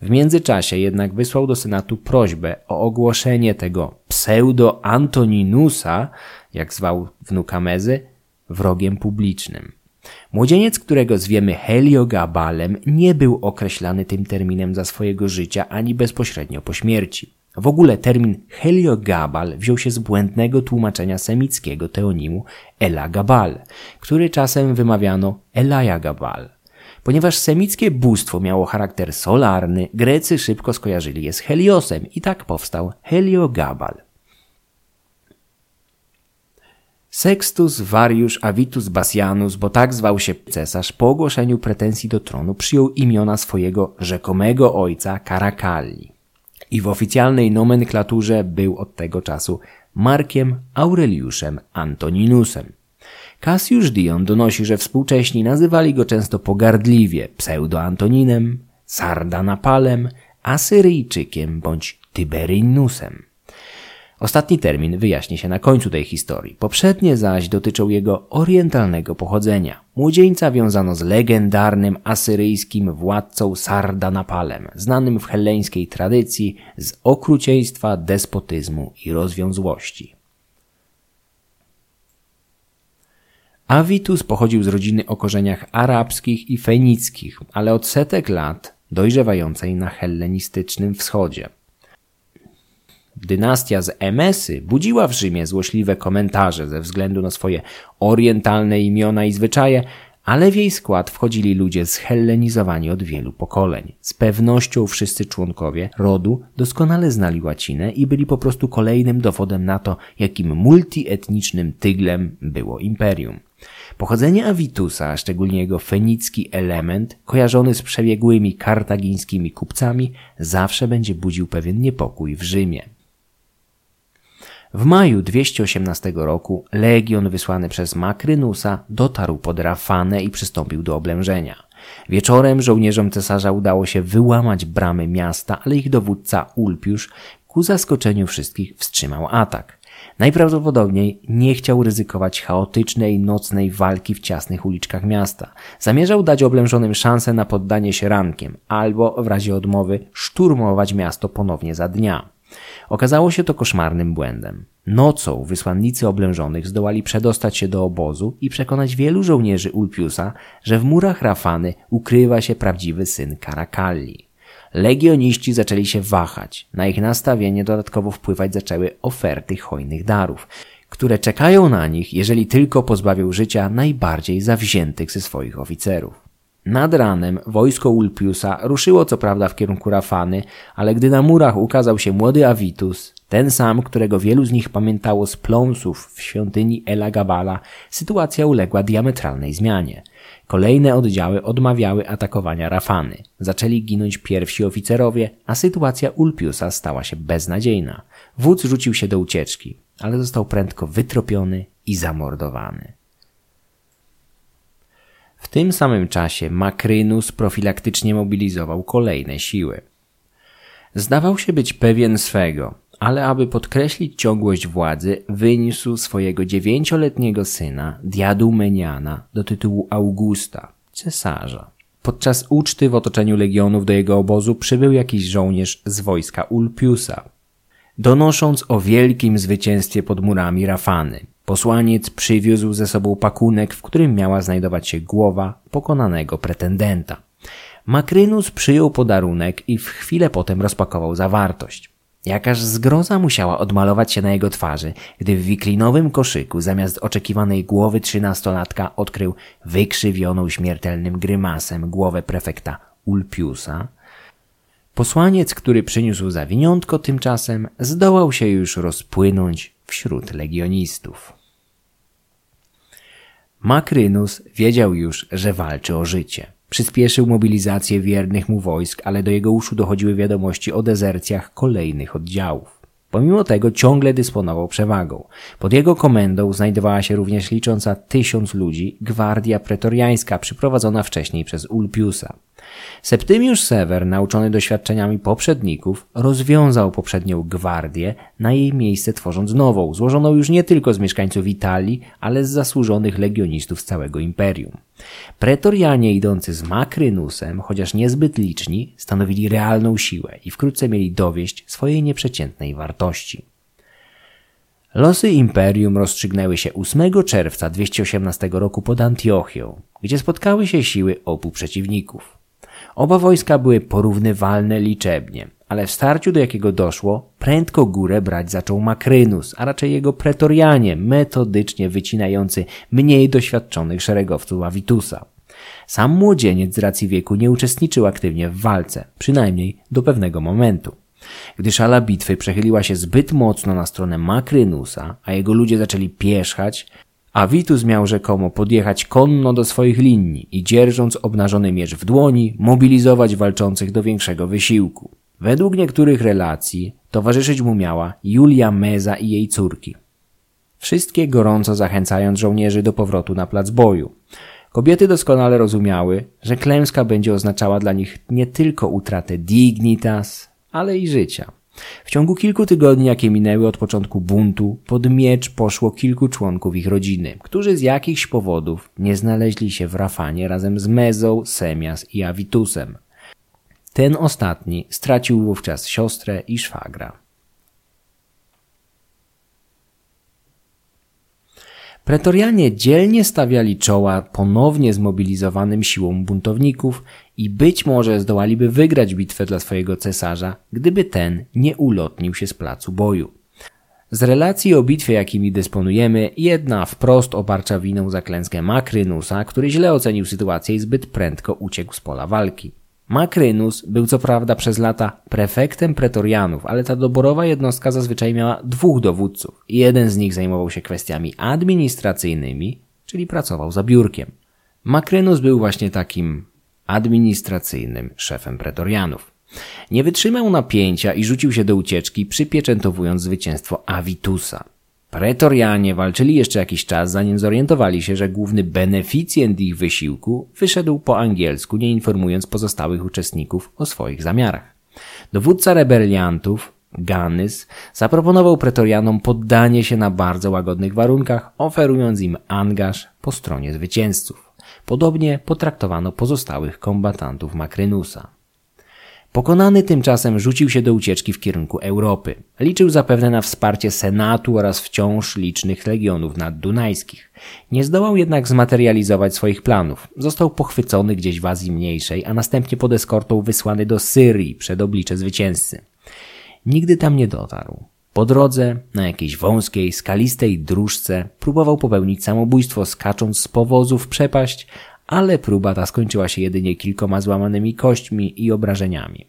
W międzyczasie jednak wysłał do Senatu prośbę o ogłoszenie tego pseudo-Antoninusa, jak zwał wnuka Mezy, wrogiem publicznym. Młodzieniec, którego zwiemy Heliogabalem, nie był określany tym terminem za swojego życia ani bezpośrednio po śmierci. W ogóle termin Heliogabal wziął się z błędnego tłumaczenia semickiego teonimu Elagabal, który czasem wymawiano Elajagabal. Ponieważ semickie bóstwo miało charakter solarny, Grecy szybko skojarzyli je z Heliosem i tak powstał Heliogabal. Sextus Varius Avitus Bassianus, bo tak zwał się cesarz, po ogłoszeniu pretensji do tronu przyjął imiona swojego rzekomego ojca Carakalli i w oficjalnej nomenklaturze był od tego czasu Markiem Aureliuszem Antoninusem. Cassius Dion donosi, że współcześni nazywali go często pogardliwie pseudo-Antoninem, Sardanapalem, Asyryjczykiem bądź Tyberinusem. Ostatni termin wyjaśni się na końcu tej historii. Poprzednie zaś dotyczą jego orientalnego pochodzenia. Młodzieńca wiązano z legendarnym asyryjskim władcą Sardanapalem, znanym w helleńskiej tradycji z okrucieństwa, despotyzmu i rozwiązłości. Avitus pochodził z rodziny o korzeniach arabskich i fenickich, ale od setek lat dojrzewającej na hellenistycznym wschodzie. Dynastia z Emesy budziła w Rzymie złośliwe komentarze ze względu na swoje orientalne imiona i zwyczaje, ale w jej skład wchodzili ludzie zhellenizowani od wielu pokoleń. Z pewnością wszyscy członkowie rodu doskonale znali łacinę i byli po prostu kolejnym dowodem na to, jakim multietnicznym tyglem było imperium. Pochodzenie Avitusa, a szczególnie jego fenicki element, kojarzony z przebiegłymi kartagińskimi kupcami, zawsze będzie budził pewien niepokój w Rzymie. W maju 218 roku legion wysłany przez Makrynusa dotarł pod Rafanę i przystąpił do oblężenia. Wieczorem żołnierzom cesarza udało się wyłamać bramy miasta, ale ich dowódca Ulpiusz ku zaskoczeniu wszystkich wstrzymał atak. Najprawdopodobniej nie chciał ryzykować chaotycznej nocnej walki w ciasnych uliczkach miasta. Zamierzał dać oblężonym szansę na poddanie się rankiem, albo w razie odmowy szturmować miasto ponownie za dnia. Okazało się to koszmarnym błędem. Nocą wysłannicy oblężonych zdołali przedostać się do obozu i przekonać wielu żołnierzy Ulpiusa, że w murach Rafany ukrywa się prawdziwy syn Karakalli. Legioniści zaczęli się wahać. Na ich nastawienie dodatkowo wpływać zaczęły oferty hojnych darów, które czekają na nich, jeżeli tylko pozbawią życia najbardziej zawziętych ze swoich oficerów. Nad ranem wojsko Ulpiusa ruszyło co prawda w kierunku Rafany, ale gdy na murach ukazał się młody Avitus, ten sam, którego wielu z nich pamiętało z pląsów w świątyni Elagabala, sytuacja uległa diametralnej zmianie. Kolejne oddziały odmawiały atakowania Rafany. Zaczęli ginąć pierwsi oficerowie, a sytuacja Ulpiusa stała się beznadziejna. Wódz rzucił się do ucieczki, ale został prędko wytropiony i zamordowany. W tym samym czasie Makrynus profilaktycznie mobilizował kolejne siły. Zdawał się być pewien swego, ale aby podkreślić ciągłość władzy, wyniósł swojego dziewięcioletniego syna, Diadumeniana, do tytułu Augusta, cesarza. Podczas uczty w otoczeniu legionów do jego obozu przybył jakiś żołnierz z wojska Ulpiusa, donosząc o wielkim zwycięstwie pod murami Rafany. Posłaniec przywiózł ze sobą pakunek, w którym miała znajdować się głowa pokonanego pretendenta. Makrynus przyjął podarunek i w chwilę potem rozpakował zawartość. Jakaż zgroza musiała odmalować się na jego twarzy, gdy w wiklinowym koszyku zamiast oczekiwanej głowy trzynastolatka odkrył wykrzywioną śmiertelnym grymasem głowę prefekta Ulpiusa. Posłaniec, który przyniósł zawiniątko tymczasem, zdołał się już rozpłynąć wśród legionistów. Makrynus wiedział już, że walczy o życie. Przyspieszył mobilizację wiernych mu wojsk, ale do jego uszu dochodziły wiadomości o dezercjach kolejnych oddziałów. Pomimo tego ciągle dysponował przewagą. Pod jego komendą znajdowała się również licząca tysiąc ludzi gwardia pretoriańska przyprowadzona wcześniej przez Ulpiusa. Septymiusz Sewer, nauczony doświadczeniami poprzedników, rozwiązał poprzednią gwardię, na jej miejsce tworząc nową, złożoną już nie tylko z mieszkańców Italii, ale z zasłużonych legionistów z całego imperium. Pretorianie idący z Makrynusem, chociaż niezbyt liczni, stanowili realną siłę i wkrótce mieli dowieść swojej nieprzeciętnej wartości. Losy imperium rozstrzygnęły się 8 czerwca 218 roku pod Antiochią, gdzie spotkały się siły obu przeciwników. Oba wojska były porównywalne liczebnie, ale w starciu do jakiego doszło, prędko górę brać zaczął Makrynus, a raczej jego pretorianie, metodycznie wycinający mniej doświadczonych szeregowców Avitusa. Sam młodzieniec z racji wieku nie uczestniczył aktywnie w walce, przynajmniej do pewnego momentu. Gdy szala bitwy przechyliła się zbyt mocno na stronę Makrynusa, a jego ludzie zaczęli pierzchać, Avitus miał rzekomo podjechać konno do swoich linii i dzierżąc obnażony miecz w dłoni, mobilizować walczących do większego wysiłku. Według niektórych relacji towarzyszyć mu miała Julia Meza i jej córki. Wszystkie gorąco zachęcając żołnierzy do powrotu na plac boju. Kobiety doskonale rozumiały, że klęska będzie oznaczała dla nich nie tylko utratę dignitas, ale i życia. W ciągu kilku tygodni, jakie minęły od początku buntu, pod miecz poszło kilku członków ich rodziny, którzy z jakichś powodów nie znaleźli się w Rafanie razem z Mezą, Semias i Avitusem. Ten ostatni stracił wówczas siostrę i szwagra. Pretorianie dzielnie stawiali czoła ponownie zmobilizowanym siłom buntowników i być może zdołaliby wygrać bitwę dla swojego cesarza, gdyby ten nie ulotnił się z placu boju. Z relacji o bitwie, jakimi dysponujemy, jedna wprost obarcza winą za klęskę Makrynusa, który źle ocenił sytuację i zbyt prędko uciekł z pola walki. Makrynus był co prawda przez lata prefektem pretorianów, ale ta doborowa jednostka zazwyczaj miała dwóch dowódców. Jeden z nich zajmował się kwestiami administracyjnymi, czyli pracował za biurkiem. Makrynus był właśnie takim administracyjnym szefem pretorianów. Nie wytrzymał napięcia i rzucił się do ucieczki, przypieczętowując zwycięstwo Avitusa. Pretorianie walczyli jeszcze jakiś czas, zanim zorientowali się, że główny beneficjent ich wysiłku wyszedł po angielsku, nie informując pozostałych uczestników o swoich zamiarach. Dowódca rebeliantów, Ganys, zaproponował pretorianom poddanie się na bardzo łagodnych warunkach, oferując im angaż po stronie zwycięzców. Podobnie potraktowano pozostałych kombatantów Makrynusa. Pokonany tymczasem rzucił się do ucieczki w kierunku Europy. Liczył zapewne na wsparcie Senatu oraz wciąż licznych legionów naddunajskich. Nie zdołał jednak zmaterializować swoich planów. Został pochwycony gdzieś w Azji Mniejszej, a następnie pod eskortą wysłany do Syrii przed oblicze zwycięzcy. Nigdy tam nie dotarł. Po drodze, na jakiejś wąskiej, skalistej dróżce, próbował popełnić samobójstwo skacząc z powozu w przepaść, ale próba ta skończyła się jedynie kilkoma złamanymi kośćmi i obrażeniami.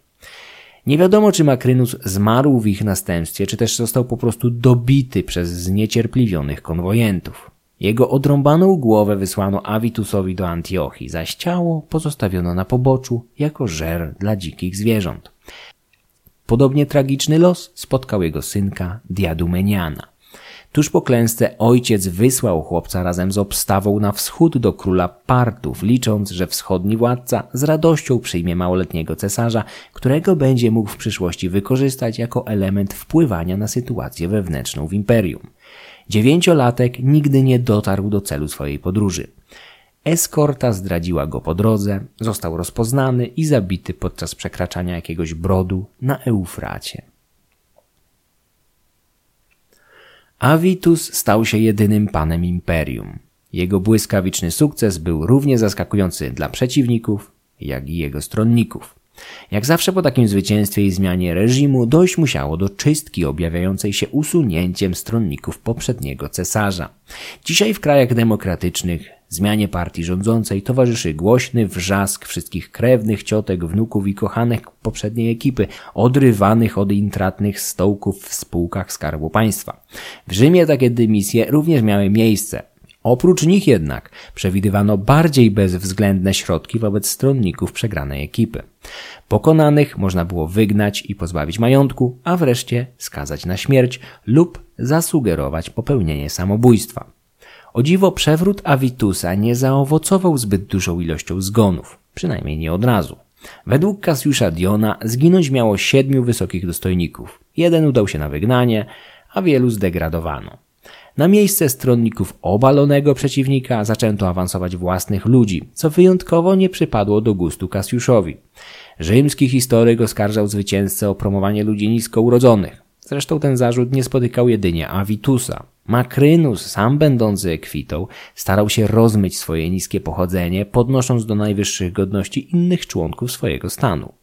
Nie wiadomo, czy Makrynus zmarł w ich następstwie, czy też został po prostu dobity przez zniecierpliwionych konwojentów. Jego odrąbaną głowę wysłano Avitusowi do Antiochii, zaś ciało pozostawiono na poboczu jako żer dla dzikich zwierząt. Podobnie tragiczny los spotkał jego synka Diadumeniana. Tuż po klęsce ojciec wysłał chłopca razem z obstawą na wschód do króla Partów, licząc, że wschodni władca z radością przyjmie małoletniego cesarza, którego będzie mógł w przyszłości wykorzystać jako element wpływania na sytuację wewnętrzną w imperium. Dziewięciolatek nigdy nie dotarł do celu swojej podróży. Eskorta zdradziła go po drodze, został rozpoznany i zabity podczas przekraczania jakiegoś brodu na Eufracie. Avitus stał się jedynym panem imperium. Jego błyskawiczny sukces był równie zaskakujący dla przeciwników, jak i jego stronników. Jak zawsze po takim zwycięstwie i zmianie reżimu dojść musiało do czystki objawiającej się usunięciem stronników poprzedniego cesarza. Dzisiaj w krajach demokratycznych zmianie partii rządzącej towarzyszy głośny wrzask wszystkich krewnych, ciotek, wnuków i kochanek poprzedniej ekipy, odrywanych od intratnych stołków w spółkach Skarbu Państwa. W Rzymie takie dymisje również miały miejsce. Oprócz nich jednak przewidywano bardziej bezwzględne środki wobec stronników przegranej ekipy. Pokonanych można było wygnać i pozbawić majątku, a wreszcie skazać na śmierć lub zasugerować popełnienie samobójstwa. O dziwo przewrót Avitusa nie zaowocował zbyt dużą ilością zgonów, przynajmniej nie od razu. Według Cassiusza Diona zginąć miało siedmiu wysokich dostojników. Jeden udał się na wygnanie, a wielu zdegradowano. Na miejsce stronników obalonego przeciwnika zaczęto awansować własnych ludzi, co wyjątkowo nie przypadło do gustu Kasiuszowi. Rzymski historyk oskarżał zwycięzcę o promowanie ludzi nisko urodzonych. Zresztą ten zarzut nie spotykał jedynie Avitusa. Makrynus, sam będący ekwitą, starał się rozmyć swoje niskie pochodzenie, podnosząc do najwyższych godności innych członków swojego stanu.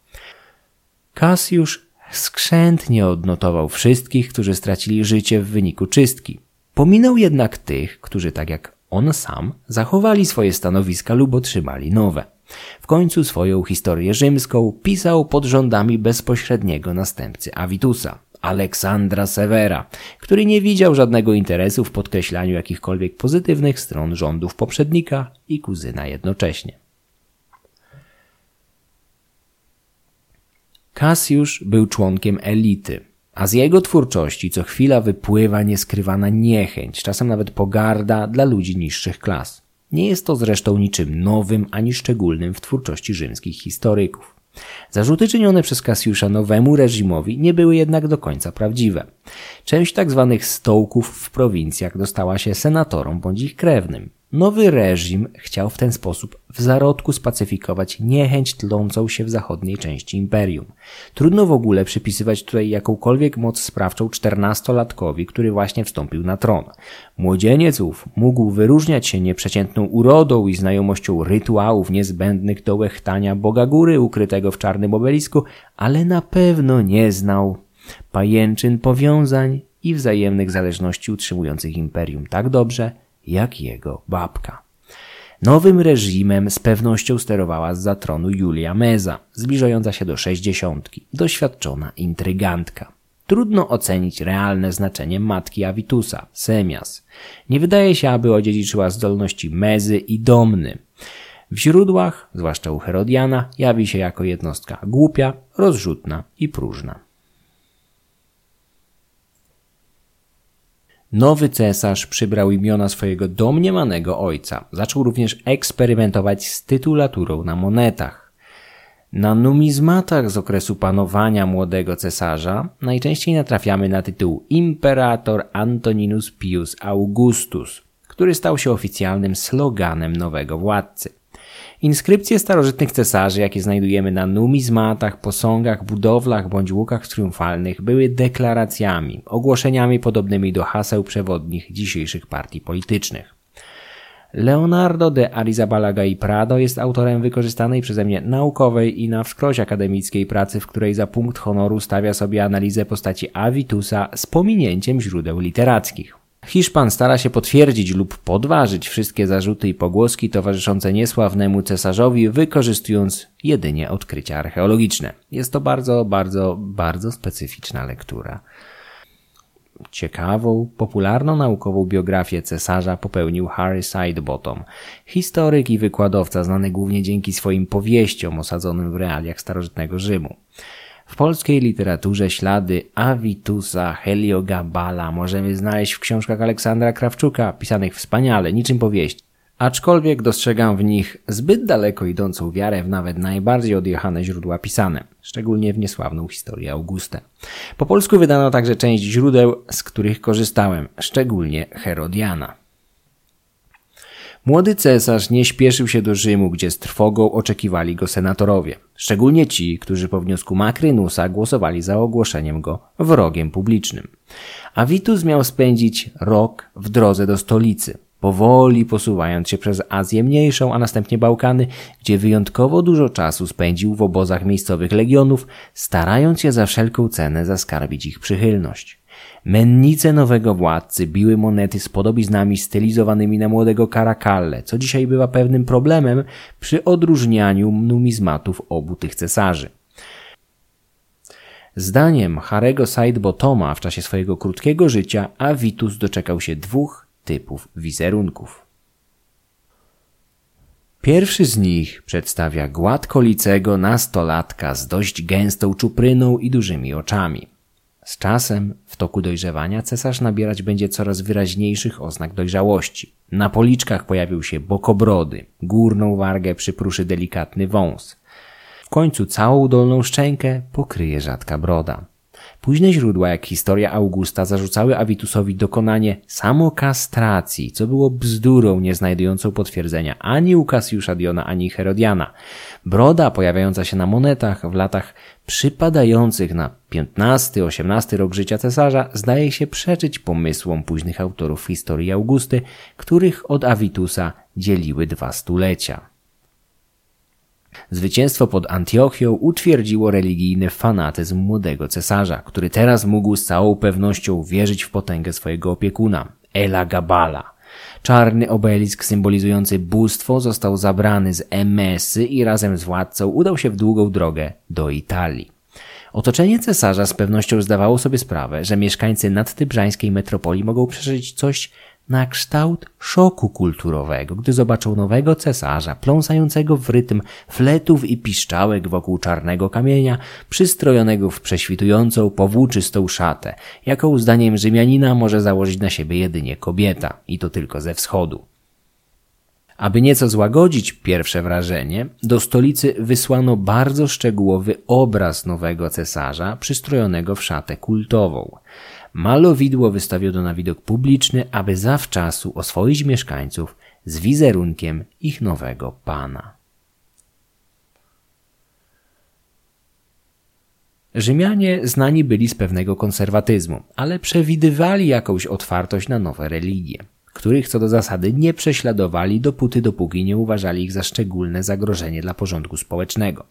Kasiusz skrzętnie odnotował wszystkich, którzy stracili życie w wyniku czystki. Pominął jednak tych, którzy tak jak on sam zachowali swoje stanowiska lub otrzymali nowe. W końcu swoją historię rzymską pisał pod rządami bezpośredniego następcy Avitusa, Aleksandra Severa, który nie widział żadnego interesu w podkreślaniu jakichkolwiek pozytywnych stron rządów poprzednika i kuzyna jednocześnie. Cassius był członkiem elity, a z jego twórczości co chwila wypływa nieskrywana niechęć, czasem nawet pogarda dla ludzi niższych klas. Nie jest to zresztą niczym nowym ani szczególnym w twórczości rzymskich historyków. Zarzuty czynione przez Kasiusza nowemu reżimowi nie były jednak do końca prawdziwe. Część tzw. Tak stołków w prowincjach dostała się senatorom bądź ich krewnym. Nowy reżim chciał w ten sposób w zarodku spacyfikować niechęć tlącą się w zachodniej części imperium. Trudno w ogóle przypisywać tutaj jakąkolwiek moc sprawczą czternastolatkowi, który właśnie wstąpił na tron. Młodzieniec ów mógł wyróżniać się nieprzeciętną urodą i znajomością rytuałów niezbędnych do łechtania Boga Góry ukrytego w czarnym obelisku, ale na pewno nie znał pajęczyn powiązań i wzajemnych zależności utrzymujących imperium tak dobrze, jak jego babka. Nowym reżimem z pewnością sterowała z za tronu Julia Meza, zbliżająca się do sześćdziesiątki, doświadczona intrygantka. Trudno ocenić realne znaczenie matki Avitusa, Semias. Nie wydaje się, aby odziedziczyła zdolności Mezy i Domny. W źródłach, zwłaszcza u Herodiana, jawi się jako jednostka głupia, rozrzutna i próżna. Nowy cesarz przybrał imiona swojego domniemanego ojca. Zaczął również eksperymentować z tytulaturą na monetach. Na numizmatach z okresu panowania młodego cesarza najczęściej natrafiamy na tytuł Imperator Antoninus Pius Augustus, który stał się oficjalnym sloganem nowego władcy. Inskrypcje starożytnych cesarzy, jakie znajdujemy na numizmatach, posągach, budowlach bądź łukach triumfalnych, były deklaracjami, ogłoszeniami podobnymi do haseł przewodnich dzisiejszych partii politycznych. Leonardo de Arizabalaga i Prado jest autorem wykorzystanej przeze mnie naukowej i na wskroś akademickiej pracy, w której za punkt honoru stawia sobie analizę postaci Avitusa z pominięciem źródeł literackich. Hiszpan stara się potwierdzić lub podważyć wszystkie zarzuty i pogłoski towarzyszące niesławnemu cesarzowi, wykorzystując jedynie odkrycia archeologiczne. Jest to bardzo, bardzo, bardzo specyficzna lektura. Ciekawą, popularną naukową biografię cesarza popełnił Harry Sidebottom, historyk i wykładowca znany głównie dzięki swoim powieściom osadzonym w realiach starożytnego Rzymu. W polskiej literaturze ślady Avitusa Heliogabala możemy znaleźć w książkach Aleksandra Krawczuka, pisanych wspaniale, niczym powieść. Aczkolwiek dostrzegam w nich zbyt daleko idącą wiarę w nawet najbardziej odjechane źródła pisane, szczególnie w niesławną historię Augustę. Po polsku wydano także część źródeł, z których korzystałem, szczególnie Herodiana. Młody cesarz nie śpieszył się do Rzymu, gdzie z trwogą oczekiwali go senatorowie, szczególnie ci, którzy po wniosku Makrynusa głosowali za ogłoszeniem go wrogiem publicznym. Avitus miał spędzić rok w drodze do stolicy, powoli posuwając się przez Azję Mniejszą, a następnie Bałkany, gdzie wyjątkowo dużo czasu spędził w obozach miejscowych legionów, starając się za wszelką cenę zaskarbić ich przychylność. Mennice nowego władcy biły monety z podobiznami stylizowanymi na młodego Karakalle, co dzisiaj bywa pewnym problemem przy odróżnianiu numizmatów obu tych cesarzy. Zdaniem Harego Sidebotoma w czasie swojego krótkiego życia Avitus doczekał się dwóch typów wizerunków. Pierwszy z nich przedstawia gładkolicego nastolatka z dość gęstą czupryną i dużymi oczami. Z czasem, w toku dojrzewania, cesarz nabierać będzie coraz wyraźniejszych oznak dojrzałości. Na policzkach pojawił się bokobrody, górną wargę przypruszy delikatny wąs. W końcu całą dolną szczękę pokryje rzadka broda. Późne źródła, jak historia Augusta, zarzucały Avitusowi dokonanie samokastracji, co było bzdurą nie znajdującą potwierdzenia ani u Cassiusza Diona, ani Herodiana. Broda pojawiająca się na monetach w latach przypadających na XV-XVIII rok życia cesarza zdaje się przeczyć pomysłom późnych autorów historii Augusty, których od Avitusa dzieliły dwa stulecia. Zwycięstwo pod Antiochią utwierdziło religijny fanatyzm młodego cesarza, który teraz mógł z całą pewnością wierzyć w potęgę swojego opiekuna, Ela Gabala. Czarny obelisk symbolizujący bóstwo został zabrany z Emesy i razem z władcą udał się w długą drogę do Italii. Otoczenie cesarza z pewnością zdawało sobie sprawę, że mieszkańcy nadtybrzańskiej metropolii mogą przeżyć coś na kształt szoku kulturowego, gdy zobaczą nowego cesarza pląsającego w rytm fletów i piszczałek wokół czarnego kamienia, przystrojonego w prześwitującą, powłóczystą szatę, jaką zdaniem Rzymianina może założyć na siebie jedynie kobieta, i to tylko ze wschodu. Aby nieco złagodzić pierwsze wrażenie, do stolicy wysłano bardzo szczegółowy obraz nowego cesarza, przystrojonego w szatę kultową. Malowidło wystawiono na widok publiczny, aby zawczasu oswoić mieszkańców z wizerunkiem ich nowego pana. Rzymianie znani byli z pewnego konserwatyzmu, ale przewidywali jakąś otwartość na nowe religie których co do zasady nie prześladowali dopóty, dopóki nie uważali ich za szczególne zagrożenie dla porządku społecznego.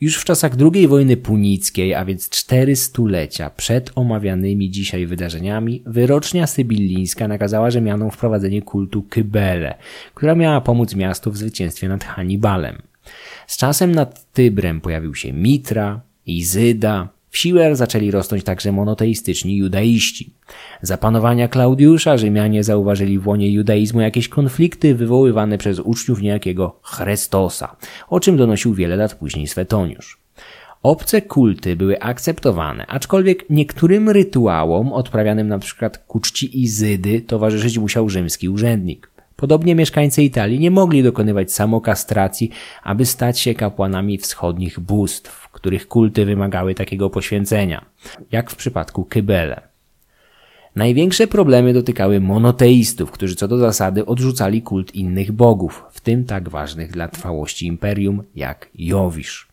Już w czasach II wojny punickiej, a więc cztery stulecia przed omawianymi dzisiaj wydarzeniami, wyrocznia sybillińska nakazała Rzymianom wprowadzenie kultu Kybele, która miała pomóc miastu w zwycięstwie nad Hannibalem. Z czasem nad Tybrem pojawił się Mitra, Izyda, w siłę zaczęli rosnąć także monoteistyczni judaiści. Za panowania Klaudiusza Rzymianie zauważyli w łonie judaizmu jakieś konflikty wywoływane przez uczniów niejakiego Chrystosa, o czym donosił wiele lat później Swetoniusz. Obce kulty były akceptowane, aczkolwiek niektórym rytuałom odprawianym na przykład ku czci Izydy towarzyszyć musiał rzymski urzędnik. Podobnie mieszkańcy Italii nie mogli dokonywać samokastracji, aby stać się kapłanami wschodnich bóstw których kulty wymagały takiego poświęcenia, jak w przypadku Kybele. Największe problemy dotykały monoteistów, którzy co do zasady odrzucali kult innych bogów, w tym tak ważnych dla trwałości imperium jak Jowisz.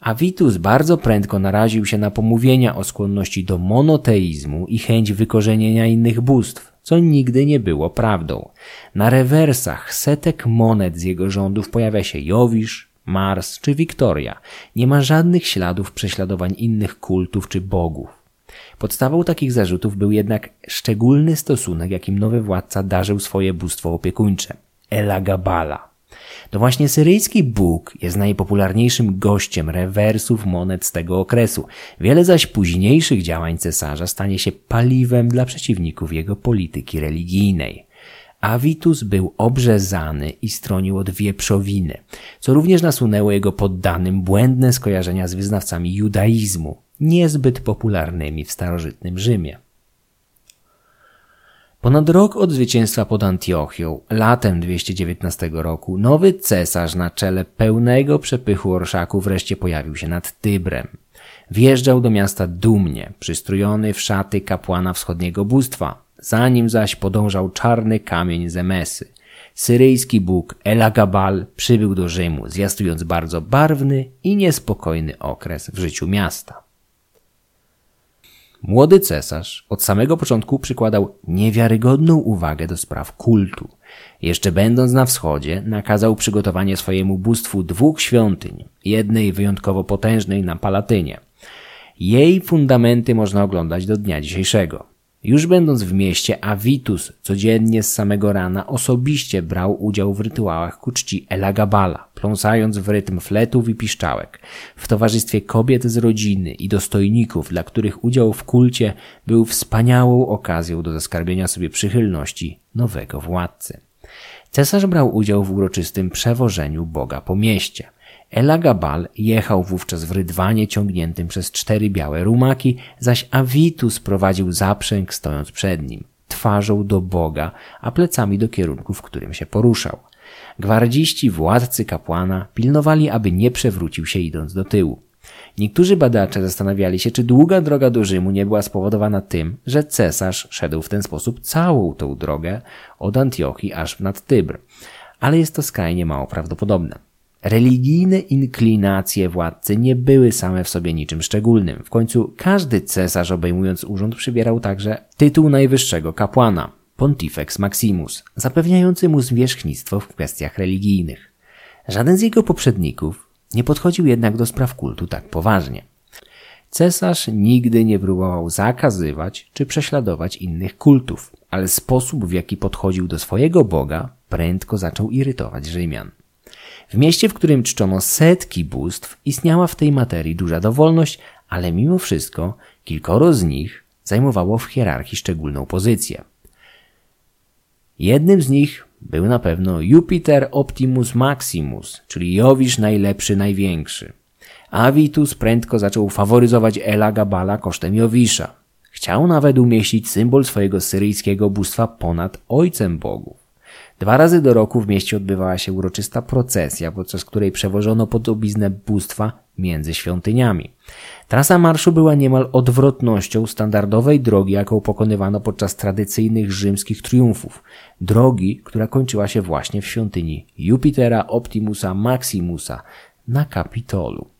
Avitus bardzo prędko naraził się na pomówienia o skłonności do monoteizmu i chęć wykorzenienia innych bóstw, co nigdy nie było prawdą. Na rewersach setek monet z jego rządów pojawia się Jowisz, Mars czy Wiktoria. Nie ma żadnych śladów prześladowań innych kultów czy bogów. Podstawą takich zarzutów był jednak szczególny stosunek, jakim nowy władca darzył swoje bóstwo opiekuńcze Elagabala. To właśnie syryjski Bóg jest najpopularniejszym gościem rewersów monet z tego okresu. Wiele zaś późniejszych działań cesarza stanie się paliwem dla przeciwników jego polityki religijnej. Avitus był obrzezany i stronił od wieprzowiny, co również nasunęło jego poddanym błędne skojarzenia z wyznawcami judaizmu, niezbyt popularnymi w starożytnym Rzymie. Ponad rok od zwycięstwa pod Antiochią, latem 219 roku, nowy cesarz na czele pełnego przepychu orszaku wreszcie pojawił się nad Tybrem. Wjeżdżał do miasta dumnie, przystrojony w szaty kapłana wschodniego bóstwa, za nim zaś podążał czarny kamień z Emesy. Syryjski bóg Elagabal przybył do Rzymu, zwiastując bardzo barwny i niespokojny okres w życiu miasta. Młody cesarz od samego początku przykładał niewiarygodną uwagę do spraw kultu. Jeszcze będąc na wschodzie, nakazał przygotowanie swojemu bóstwu dwóch świątyń, jednej wyjątkowo potężnej na Palatynie. Jej fundamenty można oglądać do dnia dzisiejszego. Już będąc w mieście, Avitus codziennie z samego rana osobiście brał udział w rytuałach ku czci Elagabala, pląsając w rytm fletów i piszczałek, w towarzystwie kobiet z rodziny i dostojników, dla których udział w kulcie był wspaniałą okazją do zaskarbienia sobie przychylności nowego władcy. Cesarz brał udział w uroczystym przewożeniu Boga po mieście. Elagabal jechał wówczas w rydwanie ciągniętym przez cztery białe rumaki, zaś Avitus prowadził zaprzęg stojąc przed nim, twarzą do Boga, a plecami do kierunku, w którym się poruszał. Gwardziści, władcy kapłana pilnowali, aby nie przewrócił się idąc do tyłu. Niektórzy badacze zastanawiali się, czy długa droga do Rzymu nie była spowodowana tym, że cesarz szedł w ten sposób całą tą drogę od Antiochii aż nad Tybr. Ale jest to skrajnie mało prawdopodobne. Religijne inklinacje władcy nie były same w sobie niczym szczególnym. W końcu każdy cesarz obejmując urząd przybierał także tytuł najwyższego kapłana, Pontifex Maximus, zapewniający mu zwierzchnictwo w kwestiach religijnych. Żaden z jego poprzedników nie podchodził jednak do spraw kultu tak poważnie. Cesarz nigdy nie próbował zakazywać czy prześladować innych kultów, ale sposób w jaki podchodził do swojego Boga prędko zaczął irytować Rzymian. W mieście, w którym czczono setki bóstw, istniała w tej materii duża dowolność, ale mimo wszystko kilkoro z nich zajmowało w hierarchii szczególną pozycję. Jednym z nich był na pewno Jupiter Optimus Maximus, czyli Jowisz najlepszy, największy. Avitus prędko zaczął faworyzować Ela Gabala kosztem Jowisza. Chciał nawet umieścić symbol swojego syryjskiego bóstwa ponad ojcem bogów. Dwa razy do roku w mieście odbywała się uroczysta procesja, podczas której przewożono podobiznę bóstwa między świątyniami. Trasa marszu była niemal odwrotnością standardowej drogi, jaką pokonywano podczas tradycyjnych rzymskich triumfów. Drogi, która kończyła się właśnie w świątyni Jupitera Optimusa Maximusa na Kapitolu.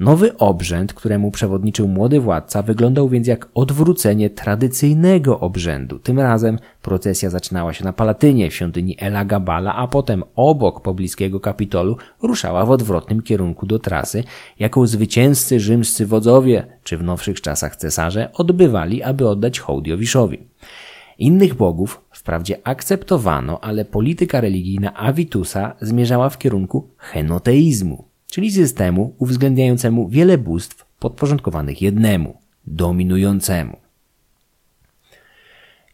Nowy obrzęd, któremu przewodniczył młody władca, wyglądał więc jak odwrócenie tradycyjnego obrzędu. Tym razem procesja zaczynała się na Palatynie, w świątyni Ela Gabala, a potem obok pobliskiego Kapitolu ruszała w odwrotnym kierunku do trasy, jaką zwycięzcy rzymscy wodzowie, czy w nowszych czasach cesarze, odbywali, aby oddać hołd Jowiszowi. Innych bogów wprawdzie akceptowano, ale polityka religijna Avitusa zmierzała w kierunku henoteizmu czyli systemu uwzględniającemu wiele bóstw podporządkowanych jednemu, dominującemu.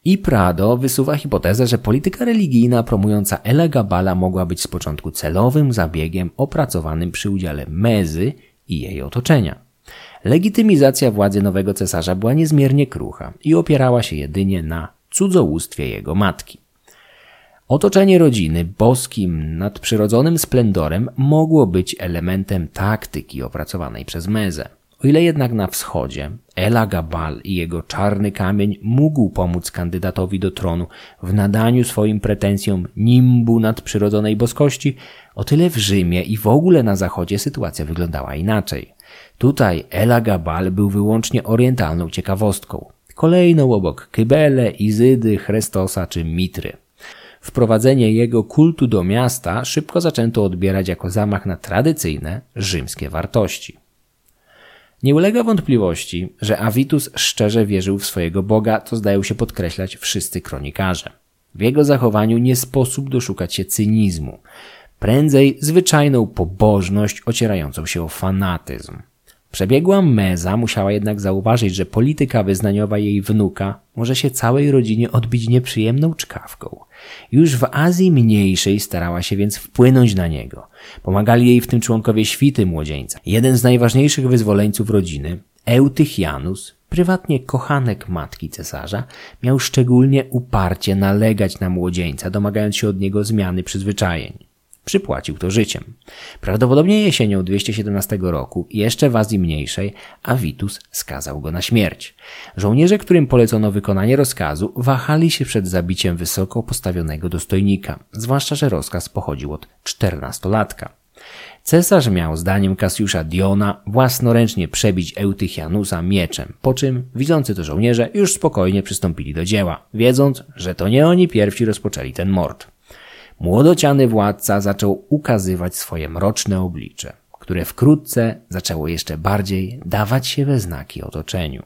I Prado wysuwa hipotezę, że polityka religijna promująca Elegabala mogła być z początku celowym zabiegiem opracowanym przy udziale Mezy i jej otoczenia. Legitymizacja władzy nowego cesarza była niezmiernie krucha i opierała się jedynie na cudzołóstwie jego matki. Otoczenie rodziny boskim, nadprzyrodzonym splendorem mogło być elementem taktyki opracowanej przez Mezę. O ile jednak na wschodzie Ela Gabal i jego czarny kamień mógł pomóc kandydatowi do tronu w nadaniu swoim pretensjom nimbu nadprzyrodzonej boskości, o tyle w Rzymie i w ogóle na zachodzie sytuacja wyglądała inaczej. Tutaj Ela Gabal był wyłącznie orientalną ciekawostką, kolejną obok Kybele, Izydy, Chrestosa czy Mitry. Wprowadzenie jego kultu do miasta szybko zaczęto odbierać jako zamach na tradycyjne rzymskie wartości. Nie ulega wątpliwości, że Avitus szczerze wierzył w swojego Boga, co zdają się podkreślać wszyscy kronikarze. W jego zachowaniu nie sposób doszukać się cynizmu, prędzej zwyczajną pobożność ocierającą się o fanatyzm. Przebiegła Meza musiała jednak zauważyć, że polityka wyznaniowa jej wnuka może się całej rodzinie odbić nieprzyjemną czkawką. Już w Azji Mniejszej starała się więc wpłynąć na niego. Pomagali jej w tym członkowie świty młodzieńca. Jeden z najważniejszych wyzwoleńców rodziny, Eutychianus, prywatnie kochanek matki cesarza, miał szczególnie uparcie nalegać na młodzieńca, domagając się od niego zmiany przyzwyczajeń. Przypłacił to życiem. Prawdopodobnie jesienią 217 roku, jeszcze w Azji Mniejszej, Avitus skazał go na śmierć. Żołnierze, którym polecono wykonanie rozkazu, wahali się przed zabiciem wysoko postawionego dostojnika, zwłaszcza, że rozkaz pochodził od czternastolatka. Cesarz miał, zdaniem Kasiusza Diona, własnoręcznie przebić Eutychianusa mieczem, po czym widzący to żołnierze już spokojnie przystąpili do dzieła, wiedząc, że to nie oni pierwsi rozpoczęli ten mord. Młodociany władca zaczął ukazywać swoje mroczne oblicze, które wkrótce zaczęło jeszcze bardziej dawać się we znaki otoczeniu.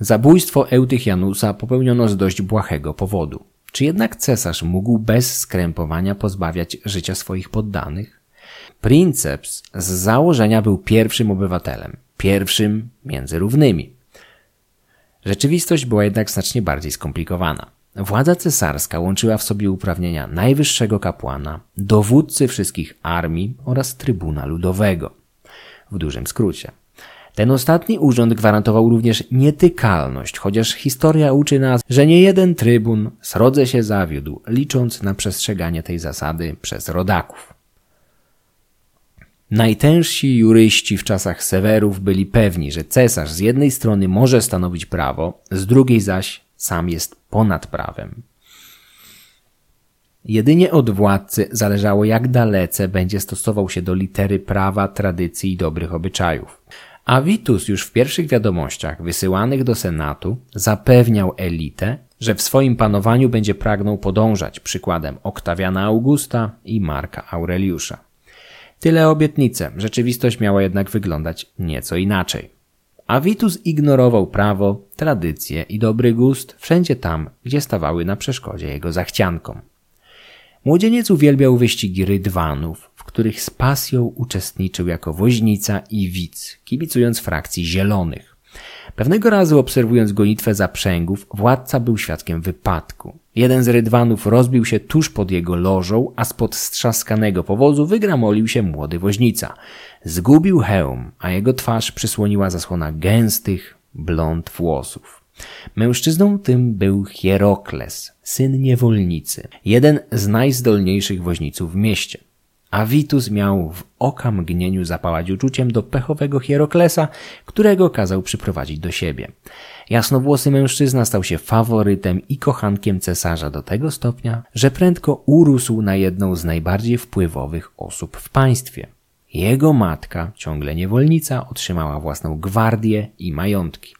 Zabójstwo Eutychianusa popełniono z dość błahego powodu. Czy jednak cesarz mógł bez skrępowania pozbawiać życia swoich poddanych? Princeps z założenia był pierwszym obywatelem, pierwszym między równymi. Rzeczywistość była jednak znacznie bardziej skomplikowana. Władza cesarska łączyła w sobie uprawnienia najwyższego kapłana, dowódcy wszystkich armii oraz trybuna ludowego. W dużym skrócie. Ten ostatni urząd gwarantował również nietykalność, chociaż historia uczy nas, że nie jeden trybun srodze się zawiódł, licząc na przestrzeganie tej zasady przez rodaków. Najtężsi juryści w czasach Sewerów byli pewni, że cesarz z jednej strony może stanowić prawo, z drugiej zaś sam jest ponad prawem. Jedynie od władcy zależało, jak dalece będzie stosował się do litery prawa, tradycji i dobrych obyczajów. Avitus już w pierwszych wiadomościach wysyłanych do Senatu zapewniał elitę, że w swoim panowaniu będzie pragnął podążać przykładem Oktawiana Augusta i Marka Aureliusza. Tyle obietnice, rzeczywistość miała jednak wyglądać nieco inaczej. Avitus ignorował prawo, tradycje i dobry gust wszędzie tam, gdzie stawały na przeszkodzie jego zachciankom. Młodzieniec uwielbiał wyścigi rydwanów, w których z pasją uczestniczył jako woźnica i widz, kibicując frakcji zielonych. Pewnego razu obserwując gonitwę zaprzęgów, władca był świadkiem wypadku. Jeden z rydwanów rozbił się tuż pod jego lożą, a spod strzaskanego powozu wygramolił się młody woźnica. Zgubił hełm, a jego twarz przysłoniła zasłona gęstych, blond włosów. Mężczyzną tym był Hierokles, syn niewolnicy, jeden z najzdolniejszych woźniców w mieście. Avitus miał w oka mgnieniu zapałać uczuciem do pechowego Hieroklesa, którego kazał przyprowadzić do siebie. Jasnowłosy mężczyzna stał się faworytem i kochankiem cesarza do tego stopnia, że prędko urósł na jedną z najbardziej wpływowych osób w państwie. Jego matka, ciągle niewolnica, otrzymała własną gwardię i majątki.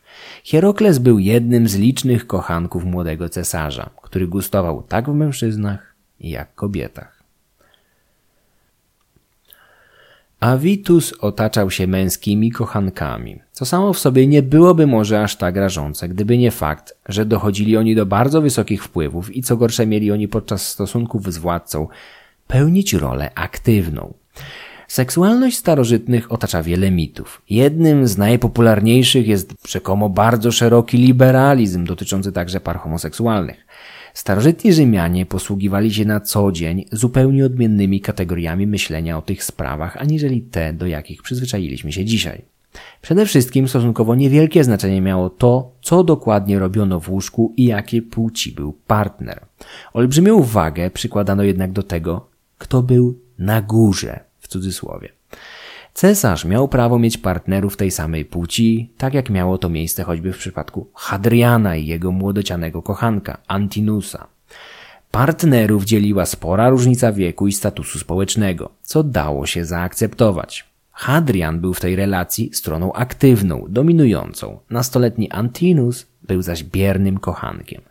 Hierokles był jednym z licznych kochanków młodego cesarza, który gustował tak w mężczyznach, jak kobietach. Avitus otaczał się męskimi kochankami, co samo w sobie nie byłoby może aż tak rażące, gdyby nie fakt, że dochodzili oni do bardzo wysokich wpływów i co gorsze mieli oni podczas stosunków z władcą pełnić rolę aktywną. Seksualność starożytnych otacza wiele mitów. Jednym z najpopularniejszych jest rzekomo bardzo szeroki liberalizm dotyczący także par homoseksualnych. Starożytni Rzymianie posługiwali się na co dzień zupełnie odmiennymi kategoriami myślenia o tych sprawach, aniżeli te, do jakich przyzwyczailiśmy się dzisiaj. Przede wszystkim stosunkowo niewielkie znaczenie miało to, co dokładnie robiono w łóżku i jakie płci był partner. Olbrzymią wagę przykładano jednak do tego, kto był na górze w cudzysłowie. Cesarz miał prawo mieć partnerów tej samej płci, tak jak miało to miejsce choćby w przypadku Hadriana i jego młodocianego kochanka, Antinusa. Partnerów dzieliła spora różnica wieku i statusu społecznego, co dało się zaakceptować. Hadrian był w tej relacji stroną aktywną, dominującą. Nastoletni Antinus był zaś biernym kochankiem.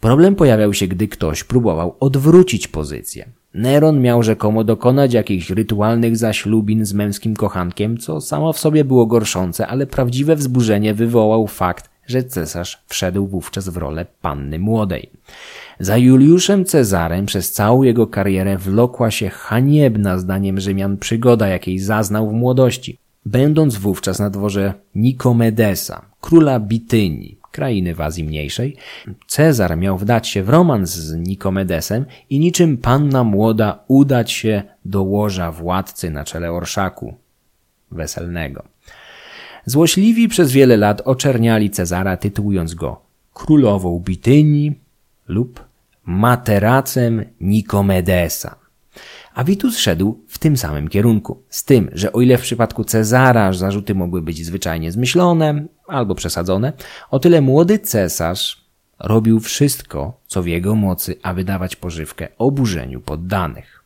Problem pojawiał się, gdy ktoś próbował odwrócić pozycję. Neron miał rzekomo dokonać jakichś rytualnych zaślubin z męskim kochankiem, co samo w sobie było gorszące, ale prawdziwe wzburzenie wywołał fakt, że cesarz wszedł wówczas w rolę panny młodej. Za Juliuszem Cezarem przez całą jego karierę wlokła się haniebna zdaniem Rzymian przygoda, jakiej zaznał w młodości, będąc wówczas na dworze Nikomedesa, króla Bitynii, krainy w Azji Mniejszej, Cezar miał wdać się w romans z Nikomedesem i niczym panna młoda udać się do łoża władcy na czele orszaku weselnego. Złośliwi przez wiele lat oczerniali Cezara, tytułując go królową Bitynii lub materacem Nikomedesa. Avitus szedł w tym samym kierunku. Z tym, że o ile w przypadku Cezara zarzuty mogły być zwyczajnie zmyślone albo przesadzone, o tyle młody cesarz robił wszystko, co w jego mocy, aby dawać pożywkę oburzeniu poddanych.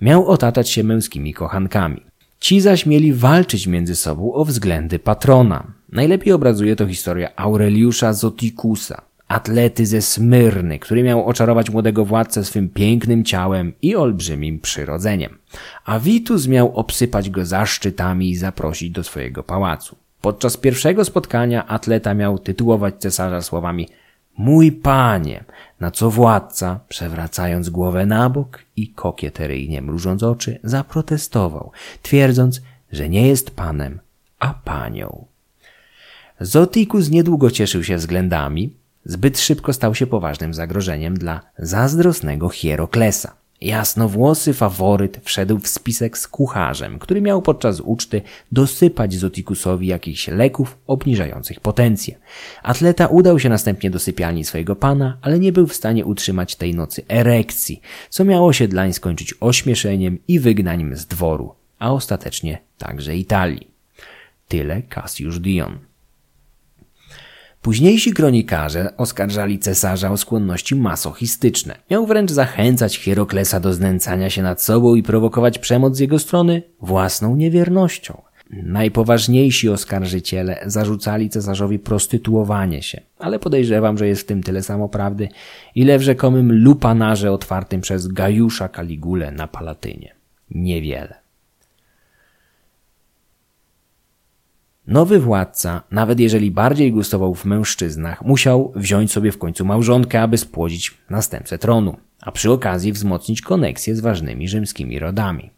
Miał otaczać się męskimi kochankami. Ci zaś mieli walczyć między sobą o względy patrona. Najlepiej obrazuje to historia Aureliusza Zotikusa, atlety ze Smyrny, który miał oczarować młodego władcę swym pięknym ciałem i olbrzymim przyrodzeniem. A Vitus miał obsypać go zaszczytami i zaprosić do swojego pałacu. Podczas pierwszego spotkania atleta miał tytułować cesarza słowami Mój panie, na co władca, przewracając głowę na bok i kokieteryjnie mrużąc oczy, zaprotestował, twierdząc, że nie jest panem, a panią. Zotikus niedługo cieszył się względami, zbyt szybko stał się poważnym zagrożeniem dla zazdrosnego Hieroklesa. Jasnowłosy faworyt wszedł w spisek z kucharzem, który miał podczas uczty dosypać Zotikusowi jakichś leków obniżających potencję. Atleta udał się następnie do sypialni swojego pana, ale nie był w stanie utrzymać tej nocy erekcji, co miało się dlań skończyć ośmieszeniem i wygnaniem z dworu, a ostatecznie także Italii. Tyle Cassius Dion. Późniejsi kronikarze oskarżali cesarza o skłonności masochistyczne. Miał wręcz zachęcać Hieroklesa do znęcania się nad sobą i prowokować przemoc z jego strony własną niewiernością. Najpoważniejsi oskarżyciele zarzucali cesarzowi prostytuowanie się, ale podejrzewam, że jest w tym tyle samo prawdy, ile w rzekomym lupanarze otwartym przez Gajusza Kaligulę na Palatynie. Niewiele. Nowy władca, nawet jeżeli bardziej gustował w mężczyznach, musiał wziąć sobie w końcu małżonkę, aby spłodzić następcę tronu, a przy okazji wzmocnić koneksję z ważnymi rzymskimi rodami.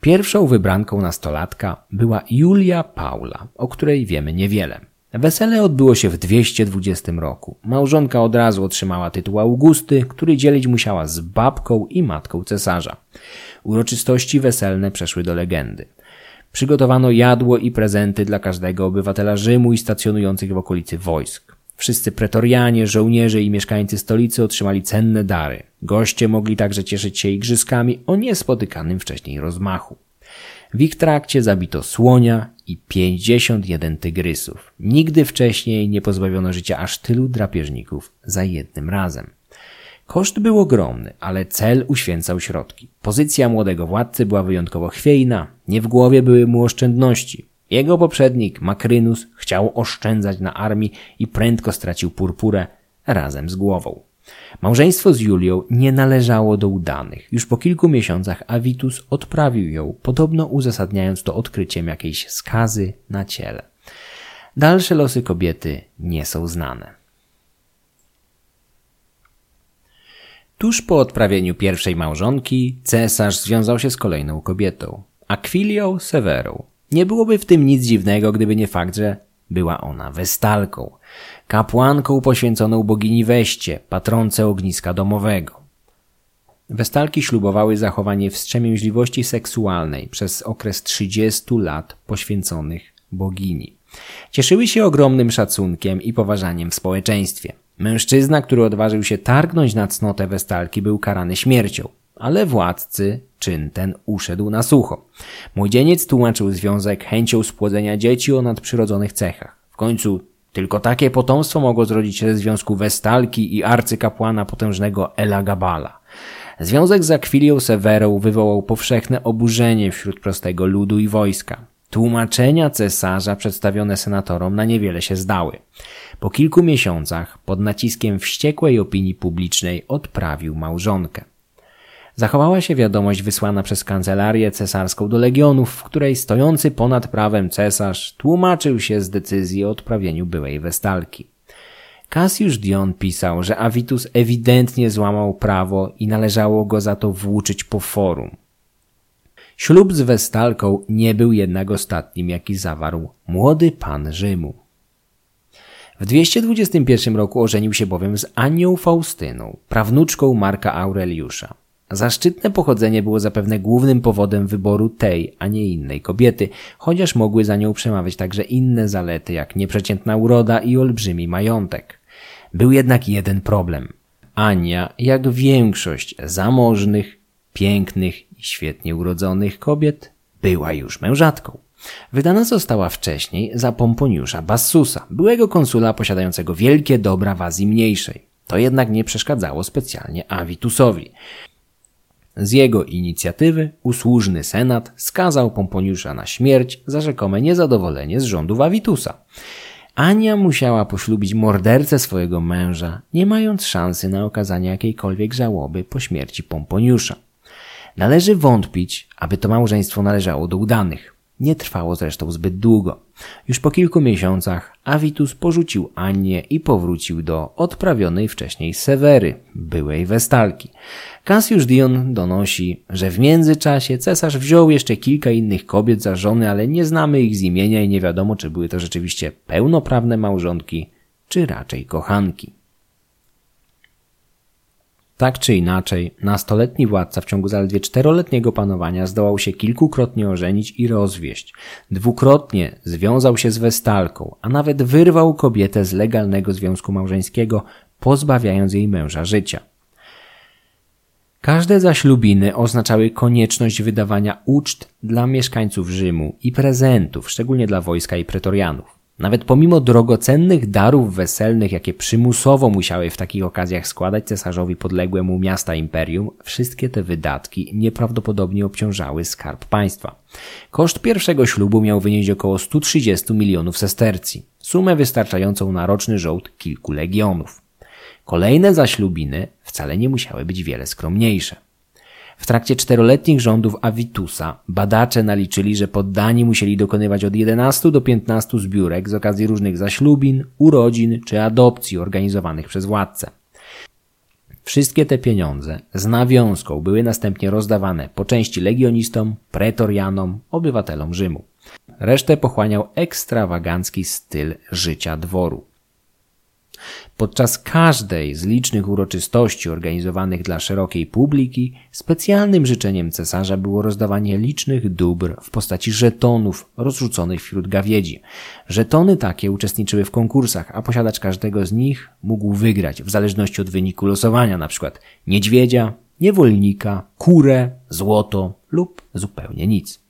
Pierwszą wybranką nastolatka była Julia Paula, o której wiemy niewiele. Wesele odbyło się w 220 roku. Małżonka od razu otrzymała tytuł Augusty, który dzielić musiała z babką i matką cesarza. Uroczystości weselne przeszły do legendy. Przygotowano jadło i prezenty dla każdego obywatela Rzymu i stacjonujących w okolicy wojsk. Wszyscy pretorianie, żołnierze i mieszkańcy stolicy otrzymali cenne dary. Goście mogli także cieszyć się igrzyskami o niespotykanym wcześniej rozmachu. W ich trakcie zabito słonia i 51 tygrysów. Nigdy wcześniej nie pozbawiono życia aż tylu drapieżników za jednym razem. Koszt był ogromny, ale cel uświęcał środki. Pozycja młodego władcy była wyjątkowo chwiejna, nie w głowie były mu oszczędności. Jego poprzednik, Makrynus, chciał oszczędzać na armii i prędko stracił purpurę razem z głową. Małżeństwo z Julią nie należało do udanych. Już po kilku miesiącach Avitus odprawił ją, podobno uzasadniając to odkryciem jakiejś skazy na ciele. Dalsze losy kobiety nie są znane. Tuż po odprawieniu pierwszej małżonki, cesarz związał się z kolejną kobietą, Aquilią Severą. Nie byłoby w tym nic dziwnego, gdyby nie fakt, że była ona westalką, kapłanką poświęconą bogini Weście, patronce ogniska domowego. Westalki ślubowały zachowanie wstrzemięźliwości seksualnej przez okres 30 lat poświęconych bogini. Cieszyły się ogromnym szacunkiem i poważaniem w społeczeństwie. Mężczyzna, który odważył się targnąć na cnotę Westalki, był karany śmiercią, ale władcy czyn ten uszedł na sucho. Młodzieniec tłumaczył związek chęcią spłodzenia dzieci o nadprzyrodzonych cechach. W końcu tylko takie potomstwo mogło zrodzić się ze związku Westalki i arcykapłana potężnego Elagabala. Związek z Akwilią Sewerą wywołał powszechne oburzenie wśród prostego ludu i wojska. Tłumaczenia cesarza przedstawione senatorom na niewiele się zdały. Po kilku miesiącach, pod naciskiem wściekłej opinii publicznej, odprawił małżonkę. Zachowała się wiadomość wysłana przez kancelarię cesarską do legionów, w której stojący ponad prawem cesarz tłumaczył się z decyzji o odprawieniu byłej westalki. Cassius Dion pisał, że Avitus ewidentnie złamał prawo i należało go za to włóczyć po forum. Ślub z Westalką nie był jednak ostatnim, jaki zawarł młody pan Rzymu. W 221 roku ożenił się bowiem z Anią Faustyną, prawnuczką Marka Aureliusza. Zaszczytne pochodzenie było zapewne głównym powodem wyboru tej, a nie innej kobiety, chociaż mogły za nią przemawiać także inne zalety, jak nieprzeciętna uroda i olbrzymi majątek. Był jednak jeden problem. Ania, jak większość zamożnych, pięknych i świetnie urodzonych kobiet, była już mężatką. Wydana została wcześniej za Pomponiusza Bassusa, byłego konsula posiadającego wielkie dobra w Azji Mniejszej. To jednak nie przeszkadzało specjalnie Avitusowi. Z jego inicjatywy usłużny senat skazał Pomponiusza na śmierć za rzekome niezadowolenie z rządów Avitusa. Ania musiała poślubić mordercę swojego męża, nie mając szansy na okazanie jakiejkolwiek żałoby po śmierci Pomponiusza. Należy wątpić, aby to małżeństwo należało do udanych. Nie trwało zresztą zbyt długo. Już po kilku miesiącach Avitus porzucił Annię i powrócił do odprawionej wcześniej Sewery, byłej Westalki. Cassius Dion donosi, że w międzyczasie cesarz wziął jeszcze kilka innych kobiet za żony, ale nie znamy ich z imienia i nie wiadomo, czy były to rzeczywiście pełnoprawne małżonki, czy raczej kochanki. Tak czy inaczej, nastoletni władca w ciągu zaledwie czteroletniego panowania zdołał się kilkukrotnie ożenić i rozwieść. Dwukrotnie związał się z Westalką, a nawet wyrwał kobietę z legalnego związku małżeńskiego, pozbawiając jej męża życia. Każde zaślubiny oznaczały konieczność wydawania uczt dla mieszkańców Rzymu i prezentów, szczególnie dla wojska i pretorianów. Nawet pomimo drogocennych darów weselnych, jakie przymusowo musiały w takich okazjach składać cesarzowi podległe mu miasta imperium, wszystkie te wydatki nieprawdopodobnie obciążały skarb państwa. Koszt pierwszego ślubu miał wynieść około 130 milionów sestercji, sumę wystarczającą na roczny żołd kilku legionów. Kolejne zaślubiny wcale nie musiały być wiele skromniejsze. W trakcie czteroletnich rządów Avitusa badacze naliczyli, że poddani musieli dokonywać od 11 do 15 zbiórek z okazji różnych zaślubin, urodzin czy adopcji organizowanych przez władcę. Wszystkie te pieniądze z nawiązką były następnie rozdawane po części legionistom, pretorianom, obywatelom Rzymu. Resztę pochłaniał ekstrawagancki styl życia dworu. Podczas każdej z licznych uroczystości organizowanych dla szerokiej publiki, specjalnym życzeniem cesarza było rozdawanie licznych dóbr w postaci żetonów rozrzuconych wśród gawiedzi. Żetony takie uczestniczyły w konkursach, a posiadacz każdego z nich mógł wygrać w zależności od wyniku losowania, np. niedźwiedzia, niewolnika, kurę, złoto lub zupełnie nic.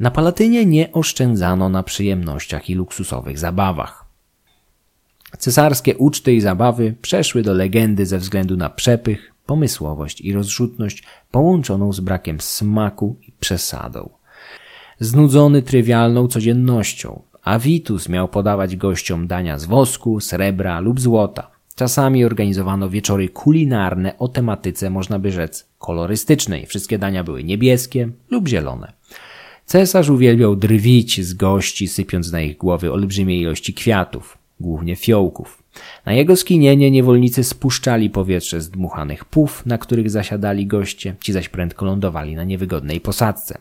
Na Palatynie nie oszczędzano na przyjemnościach i luksusowych zabawach. Cesarskie uczty i zabawy przeszły do legendy ze względu na przepych, pomysłowość i rozrzutność połączoną z brakiem smaku i przesadą. Znudzony trywialną codziennością, Avitus miał podawać gościom dania z wosku, srebra lub złota. Czasami organizowano wieczory kulinarne o tematyce, można by rzec, kolorystycznej. Wszystkie dania były niebieskie lub zielone. Cesarz uwielbiał drwić z gości, sypiąc na ich głowy olbrzymie ilości kwiatów głównie fiołków. Na jego skinienie niewolnicy spuszczali powietrze z dmuchanych pów, na których zasiadali goście, ci zaś prędko lądowali na niewygodnej posadzce.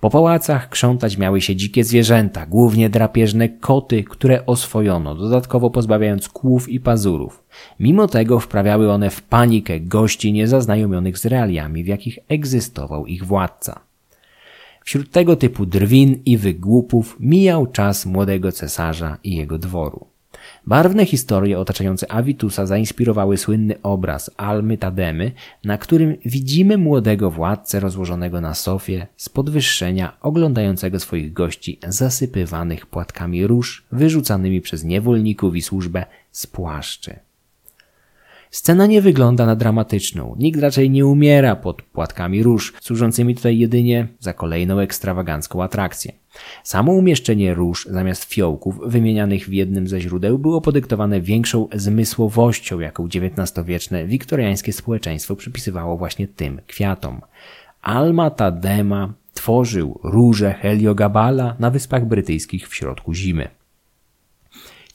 Po pałacach krzątać miały się dzikie zwierzęta, głównie drapieżne koty, które oswojono, dodatkowo pozbawiając kłów i pazurów. Mimo tego wprawiały one w panikę gości niezaznajomionych z realiami, w jakich egzystował ich władca. Wśród tego typu drwin i wygłupów mijał czas młodego cesarza i jego dworu. Barwne historie otaczające Avitusa zainspirowały słynny obraz Almy Tademy, na którym widzimy młodego władcę rozłożonego na sofie z podwyższenia, oglądającego swoich gości zasypywanych płatkami róż wyrzucanymi przez niewolników i służbę z płaszczy. Scena nie wygląda na dramatyczną. Nikt raczej nie umiera pod płatkami róż, służącymi tutaj jedynie za kolejną ekstrawagancką atrakcję. Samo umieszczenie róż zamiast fiołków wymienianych w jednym ze źródeł było podyktowane większą zmysłowością, jaką XIX-wieczne wiktoriańskie społeczeństwo przypisywało właśnie tym kwiatom. Alma Tadema tworzył róże Heliogabala na Wyspach Brytyjskich w środku zimy.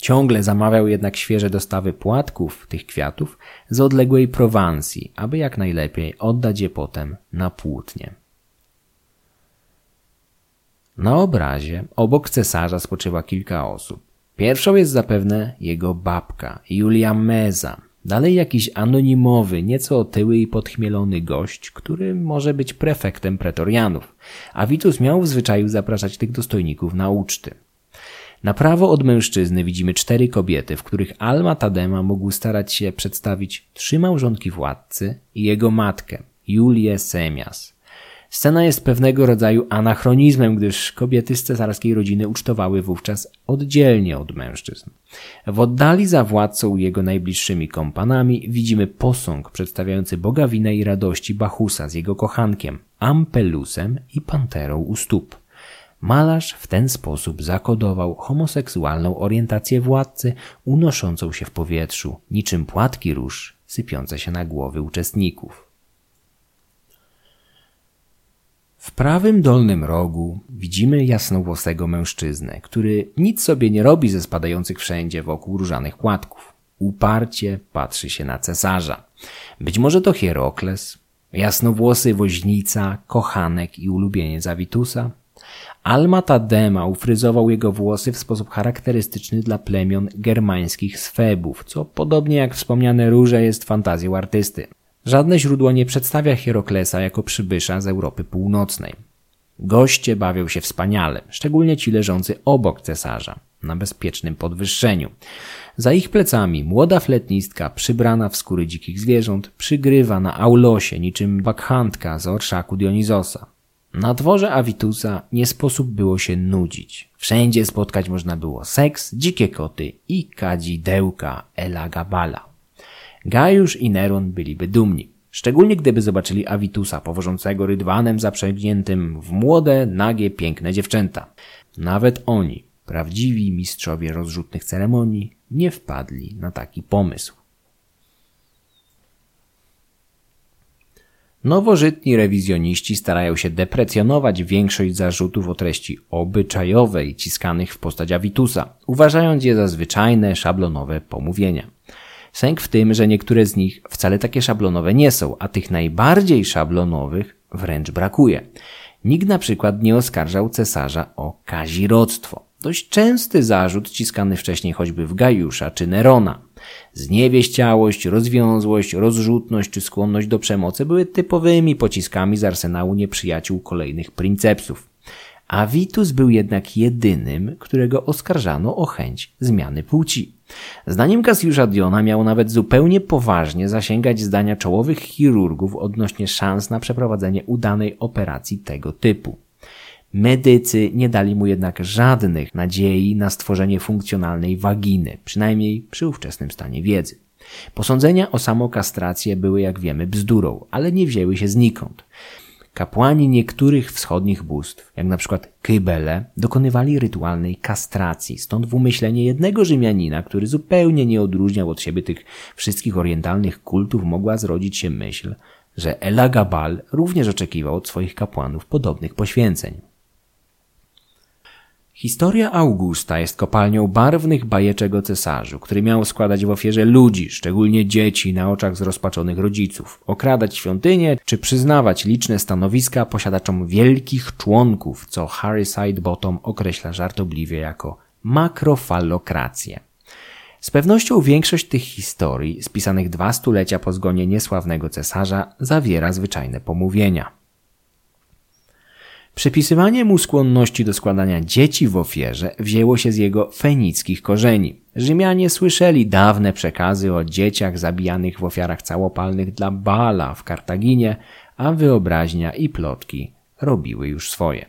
Ciągle zamawiał jednak świeże dostawy płatków tych kwiatów z odległej Prowansji, aby jak najlepiej oddać je potem na płótnie. Na obrazie obok cesarza spoczywa kilka osób. Pierwszą jest zapewne jego babka, Julia Meza. Dalej jakiś anonimowy, nieco otyły i podchmielony gość, który może być prefektem pretorianów. A Vitus miał w zwyczaju zapraszać tych dostojników na uczty. Na prawo od mężczyzny widzimy cztery kobiety, w których Alma Tadema mógł starać się przedstawić trzy małżonki władcy i jego matkę, Julię Semias. Scena jest pewnego rodzaju anachronizmem, gdyż kobiety z cesarskiej rodziny ucztowały wówczas oddzielnie od mężczyzn. W oddali za władcą i jego najbliższymi kompanami widzimy posąg przedstawiający boga wina i radości Bachusa z jego kochankiem, Ampelusem i panterą u stóp. Malarz w ten sposób zakodował homoseksualną orientację władcy unoszącą się w powietrzu, niczym płatki róż sypiące się na głowy uczestników. W prawym dolnym rogu widzimy jasnowłosego mężczyznę, który nic sobie nie robi ze spadających wszędzie wokół różanych płatków. Uparcie patrzy się na cesarza. Być może to Hierokles, jasnowłosy woźnica, kochanek i ulubieniec Avitusa? Alma Tadema ufryzował jego włosy w sposób charakterystyczny dla plemion germańskich Swebów, co podobnie jak wspomniane róże jest fantazją artysty. Żadne źródło nie przedstawia Hieroklesa jako przybysza z Europy Północnej. Goście bawią się wspaniale, szczególnie ci leżący obok cesarza, na bezpiecznym podwyższeniu. Za ich plecami młoda fletnistka przybrana w skóry dzikich zwierząt przygrywa na aulosie niczym bakhantka z orszaku Dionizosa. Na dworze Avitusa nie sposób było się nudzić. Wszędzie spotkać można było seks, dzikie koty i kadzidełka Elagabala. Gajusz i Neron byliby dumni. Szczególnie gdyby zobaczyli Avitusa powożącego rydwanem zaprzęgniętym w młode, nagie, piękne dziewczęta. Nawet oni, prawdziwi mistrzowie rozrzutnych ceremonii, nie wpadli na taki pomysł. Nowożytni rewizjoniści starają się deprecjonować większość zarzutów o treści obyczajowej ciskanych w postać Avitusa, uważając je za zwyczajne, szablonowe pomówienia. Sęk w tym, że niektóre z nich wcale takie szablonowe nie są, a tych najbardziej szablonowych wręcz brakuje. Nikt na przykład nie oskarżał cesarza o kazirodztwo. Dość częsty zarzut ciskany wcześniej choćby w Gajusza czy Nerona. Zniewieściałość, rozwiązłość, rozrzutność czy skłonność do przemocy były typowymi pociskami z arsenału nieprzyjaciół kolejnych princepsów. Avitus był jednak jedynym, którego oskarżano o chęć zmiany płci. Zdaniem Cassiusza Diona miał nawet zupełnie poważnie zasięgać zdania czołowych chirurgów odnośnie szans na przeprowadzenie udanej operacji tego typu. Medycy nie dali mu jednak żadnych nadziei na stworzenie funkcjonalnej waginy, przynajmniej przy ówczesnym stanie wiedzy. Posądzenia o samokastrację były, jak wiemy, bzdurą, ale nie wzięły się znikąd. Kapłani niektórych wschodnich bóstw, jak na przykład Kybele, dokonywali rytualnej kastracji, stąd w umyślenie jednego Rzymianina, który zupełnie nie odróżniał od siebie tych wszystkich orientalnych kultów, mogła zrodzić się myśl, że Elagabal również oczekiwał od swoich kapłanów podobnych poświęceń. Historia Augusta jest kopalnią barwnych bajeczek o cesarzu, który miał składać w ofierze ludzi, szczególnie dzieci, na oczach zrozpaczonych rodziców, okradać świątynie czy przyznawać liczne stanowiska posiadaczom wielkich członków, co Harry Sidebottom określa żartobliwie jako makrofallokrację. Z pewnością większość tych historii, spisanych dwa stulecia po zgonie niesławnego cesarza, zawiera zwyczajne pomówienia. Przypisywanie mu skłonności do składania dzieci w ofierze wzięło się z jego fenickich korzeni. Rzymianie słyszeli dawne przekazy o dzieciach zabijanych w ofiarach całopalnych dla Baala w Kartaginie, a wyobraźnia i plotki robiły już swoje.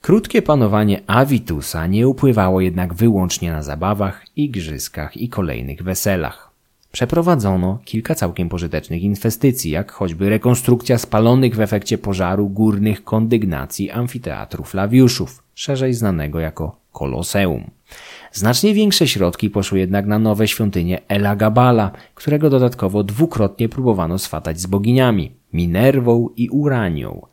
Krótkie panowanie Avitusa nie upływało jednak wyłącznie na zabawach, igrzyskach i kolejnych weselach. Przeprowadzono kilka całkiem pożytecznych inwestycji, jak choćby rekonstrukcja spalonych w efekcie pożaru górnych kondygnacji amfiteatru Flawiuszów, szerzej znanego jako Koloseum. Znacznie większe środki poszły jednak na nowe świątynie Elagabala, którego dodatkowo dwukrotnie próbowano swatać z boginiami Minerwą i Uranią.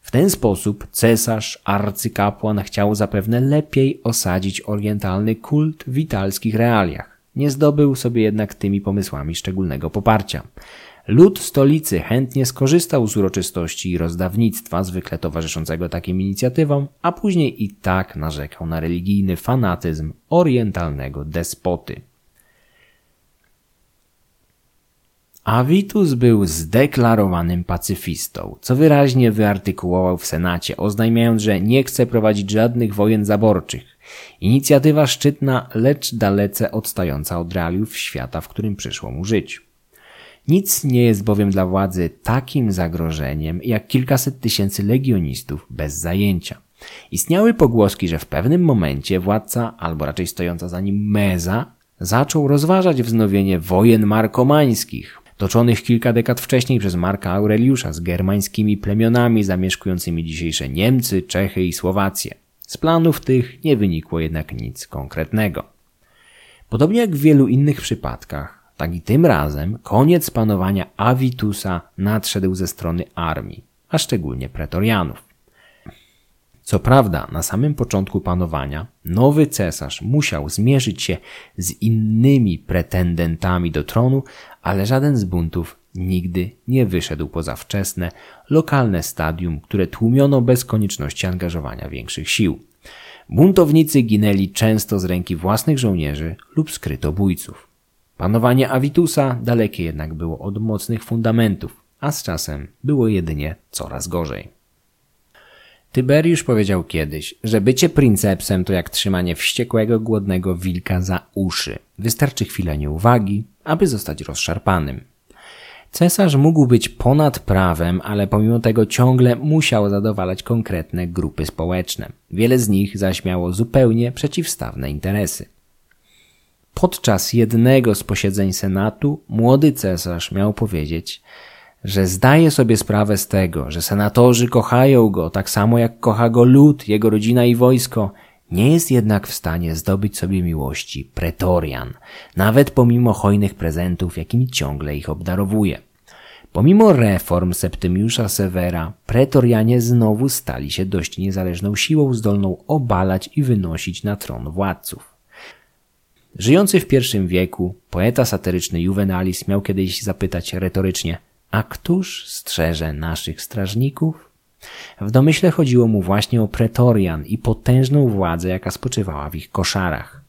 W ten sposób cesarz, arcykapłan chciał zapewne lepiej osadzić orientalny kult w italskich realiach. Nie zdobył sobie jednak tymi pomysłami szczególnego poparcia. Lud stolicy chętnie skorzystał z uroczystości i rozdawnictwa zwykle towarzyszącego takim inicjatywom, a później i tak narzekał na religijny fanatyzm orientalnego despoty. Avitus był zdeklarowanym pacyfistą, co wyraźnie wyartykułował w Senacie, oznajmiając, że nie chce prowadzić żadnych wojen zaborczych. Inicjatywa szczytna, lecz dalece odstająca od realiów świata, w którym przyszło mu żyć. Nic nie jest bowiem dla władzy takim zagrożeniem, jak kilkaset tysięcy legionistów bez zajęcia. Istniały pogłoski, że w pewnym momencie władca, albo raczej stojąca za nim meza, zaczął rozważać wznowienie wojen markomańskich, toczonych kilka dekad wcześniej przez Marka Aureliusza z germańskimi plemionami zamieszkującymi dzisiejsze Niemcy, Czechy i Słowację. Z planów tych nie wynikło jednak nic konkretnego. Podobnie jak w wielu innych przypadkach, tak i tym razem koniec panowania Avitusa nadszedł ze strony armii, a szczególnie pretorianów. Co prawda, na samym początku panowania nowy cesarz musiał zmierzyć się z innymi pretendentami do tronu, ale żaden z buntów nigdy nie wyszedł poza wczesne, lokalne stadium, które tłumiono bez konieczności angażowania większych sił. Buntownicy ginęli często z ręki własnych żołnierzy lub skrytobójców. Panowanie Avitusa dalekie jednak było od mocnych fundamentów, a z czasem było jedynie coraz gorzej. Tyberiusz powiedział kiedyś, że bycie princepsem to jak trzymanie wściekłego, głodnego wilka za uszy. Wystarczy chwila nieuwagi, aby zostać rozszarpanym. Cesarz mógł być ponad prawem, ale pomimo tego ciągle musiał zadowalać konkretne grupy społeczne. Wiele z nich zaś miało zupełnie przeciwstawne interesy. Podczas jednego z posiedzeń Senatu młody cesarz miał powiedzieć, że zdaje sobie sprawę z tego, że senatorzy kochają go tak samo jak kocha go lud, jego rodzina i wojsko, nie jest jednak w stanie zdobyć sobie miłości pretorian, nawet pomimo hojnych prezentów, jakimi ciągle ich obdarowuje. Pomimo reform Septymiusza Severa, pretorianie znowu stali się dość niezależną siłą zdolną obalać i wynosić na tron władców. Żyjący w pierwszym wieku, poeta satyryczny Juvenalis miał kiedyś zapytać retorycznie – a któż strzeże naszych strażników? W domyśle chodziło mu właśnie o pretorian i potężną władzę, jaka spoczywała w ich koszarach.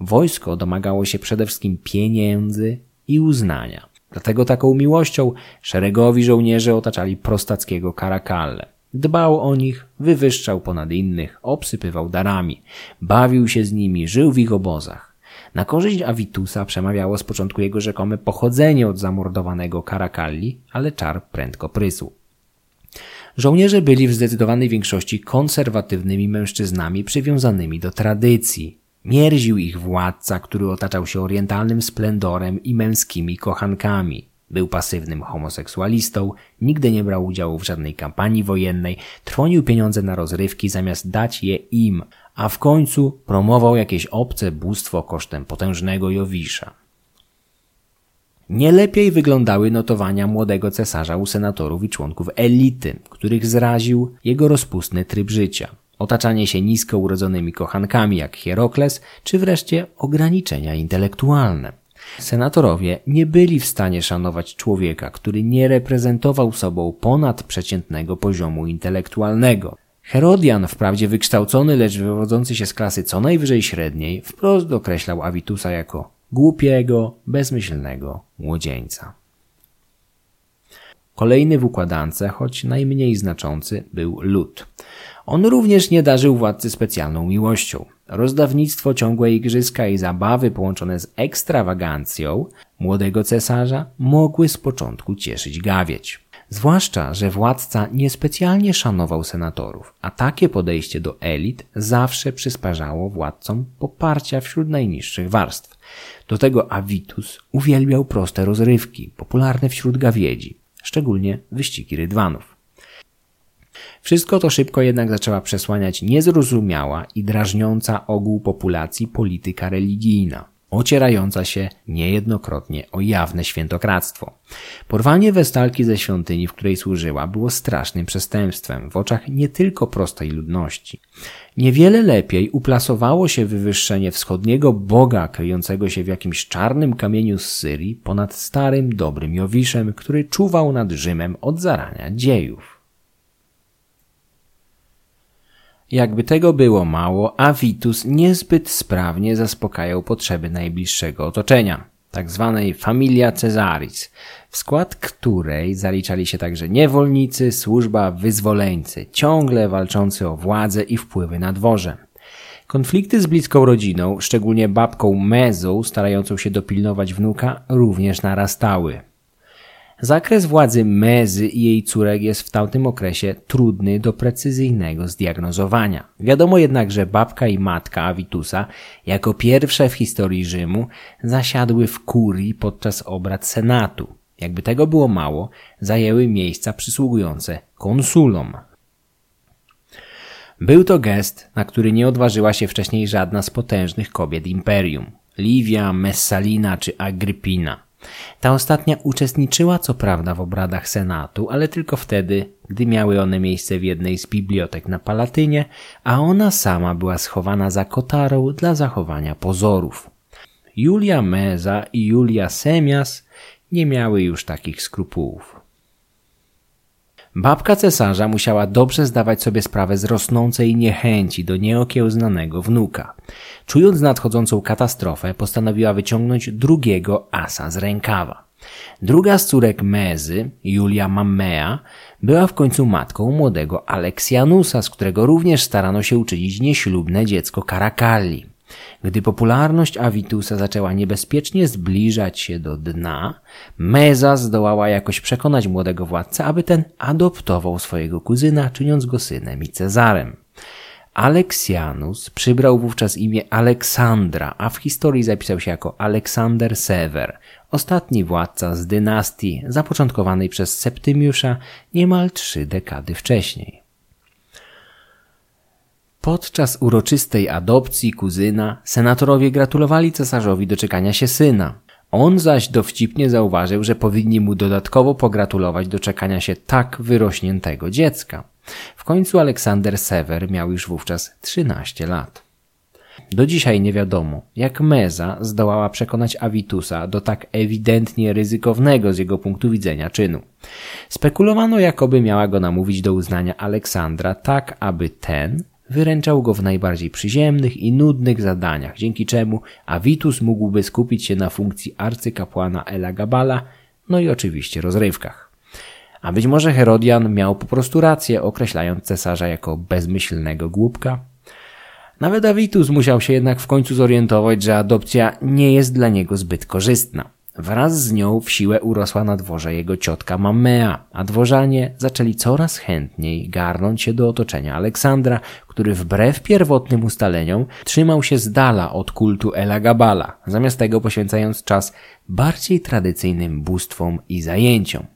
Wojsko domagało się przede wszystkim pieniędzy i uznania. Dlatego taką miłością szeregowi żołnierze otaczali prostackiego Karakalle. Dbał o nich, wywyższał ponad innych, obsypywał darami, bawił się z nimi, żył w ich obozach. Na korzyść Avitusa przemawiało z początku jego rzekome pochodzenie od zamordowanego Karakalli, ale czar prędko prysł. Żołnierze byli w zdecydowanej większości konserwatywnymi mężczyznami przywiązanymi do tradycji. Mierził ich władca, który otaczał się orientalnym splendorem i męskimi kochankami. Był pasywnym homoseksualistą, nigdy nie brał udziału w żadnej kampanii wojennej, trwonił pieniądze na rozrywki zamiast dać je im, a w końcu promował jakieś obce bóstwo kosztem potężnego Jowisza. Nie lepiej wyglądały notowania młodego cesarza u senatorów i członków elity, których zraził jego rozpustny tryb życia, otaczanie się nisko urodzonymi kochankami jak Hierokles, czy wreszcie ograniczenia intelektualne. Senatorowie nie byli w stanie szanować człowieka, który nie reprezentował sobą ponadprzeciętnego poziomu intelektualnego, Herodian, wprawdzie wykształcony, lecz wywodzący się z klasy co najwyżej średniej, wprost określał Avitusa jako głupiego, bezmyślnego młodzieńca. Kolejny w układance, choć najmniej znaczący, był lud. On również nie darzył władcy specjalną miłością. Rozdawnictwo, ciągłe igrzyska i zabawy połączone z ekstrawagancją młodego cesarza mogły z początku cieszyć gawieć. Zwłaszcza, że władca niespecjalnie szanował senatorów, a takie podejście do elit zawsze przysparzało władcom poparcia wśród najniższych warstw. Do tego Avitus uwielbiał proste rozrywki, popularne wśród gawiedzi, szczególnie wyścigi rydwanów. Wszystko to szybko jednak zaczęła przesłaniać niezrozumiała i drażniąca ogół populacji polityka religijna – ocierająca się niejednokrotnie o jawne świętokradztwo. Porwanie Westalki ze świątyni, w której służyła, było strasznym przestępstwem w oczach nie tylko prostej ludności. Niewiele lepiej uplasowało się wywyższenie wschodniego boga kryjącego się w jakimś czarnym kamieniu z Syrii ponad starym, dobrym Jowiszem, który czuwał nad Rzymem od zarania dziejów. Jakby tego było mało, Avitus niezbyt sprawnie zaspokajał potrzeby najbliższego otoczenia, tak zwanej familia Cesaris, w skład której zaliczali się także niewolnicy, służba, wyzwoleńcy, ciągle walczący o władzę i wpływy na dworze. Konflikty z bliską rodziną, szczególnie babką Mezą, starającą się dopilnować wnuka, również narastały. Zakres władzy Mezy i jej córek jest w tamtym okresie trudny do precyzyjnego zdiagnozowania. Wiadomo jednak, że babka i matka Avitusa, jako pierwsze w historii Rzymu, zasiadły w kurii podczas obrad Senatu. Jakby tego było mało, zajęły miejsca przysługujące konsulom. Był to gest, na który nie odważyła się wcześniej żadna z potężnych kobiet imperium. Livia, Messalina czy Agrypina – ta ostatnia uczestniczyła co prawda w obradach Senatu, ale tylko wtedy, gdy miały one miejsce w jednej z bibliotek na Palatynie, a ona sama była schowana za kotarą dla zachowania pozorów. Julia Meza i Julia Semias nie miały już takich skrupułów. Babka cesarza musiała dobrze zdawać sobie sprawę z rosnącej niechęci do nieokiełznanego wnuka. Czując nadchodzącą katastrofę, postanowiła wyciągnąć drugiego asa z rękawa. Druga z córek Mezy, Julia Mammea, była w końcu matką młodego Aleksjanusa, z którego również starano się uczynić nieślubne dziecko Karakalli. Gdy popularność Avitusa zaczęła niebezpiecznie zbliżać się do dna, Meza zdołała jakoś przekonać młodego władcę, aby ten adoptował swojego kuzyna, czyniąc go synem i Cezarem. Aleksjanus przybrał wówczas imię Aleksandra, a w historii zapisał się jako Aleksander Sewer, ostatni władca z dynastii zapoczątkowanej przez Septymiusza niemal trzy dekady wcześniej. Podczas uroczystej adopcji kuzyna senatorowie gratulowali cesarzowi doczekania się syna. On zaś dowcipnie zauważył, że powinni mu dodatkowo pogratulować doczekania się tak wyrośniętego dziecka. W końcu Aleksander Sewer miał już wówczas 13 lat. Do dzisiaj nie wiadomo, jak Meza zdołała przekonać Avitusa do tak ewidentnie ryzykownego z jego punktu widzenia czynu. Spekulowano, jakoby miała go namówić do uznania Aleksandra tak, aby ten wyręczał go w najbardziej przyziemnych i nudnych zadaniach, dzięki czemu Avitus mógłby skupić się na funkcji arcykapłana Elagabala, no i oczywiście rozrywkach. A być może Herodian miał po prostu rację, określając cesarza jako bezmyślnego głupka? Nawet Avitus musiał się jednak w końcu zorientować, że adopcja nie jest dla niego zbyt korzystna. Wraz z nią w siłę urosła na dworze jego ciotka Mamea, a dworzanie zaczęli coraz chętniej garnąć się do otoczenia Aleksandra, który wbrew pierwotnym ustaleniom trzymał się z dala od kultu Elagabala, zamiast tego poświęcając czas bardziej tradycyjnym bóstwom i zajęciom.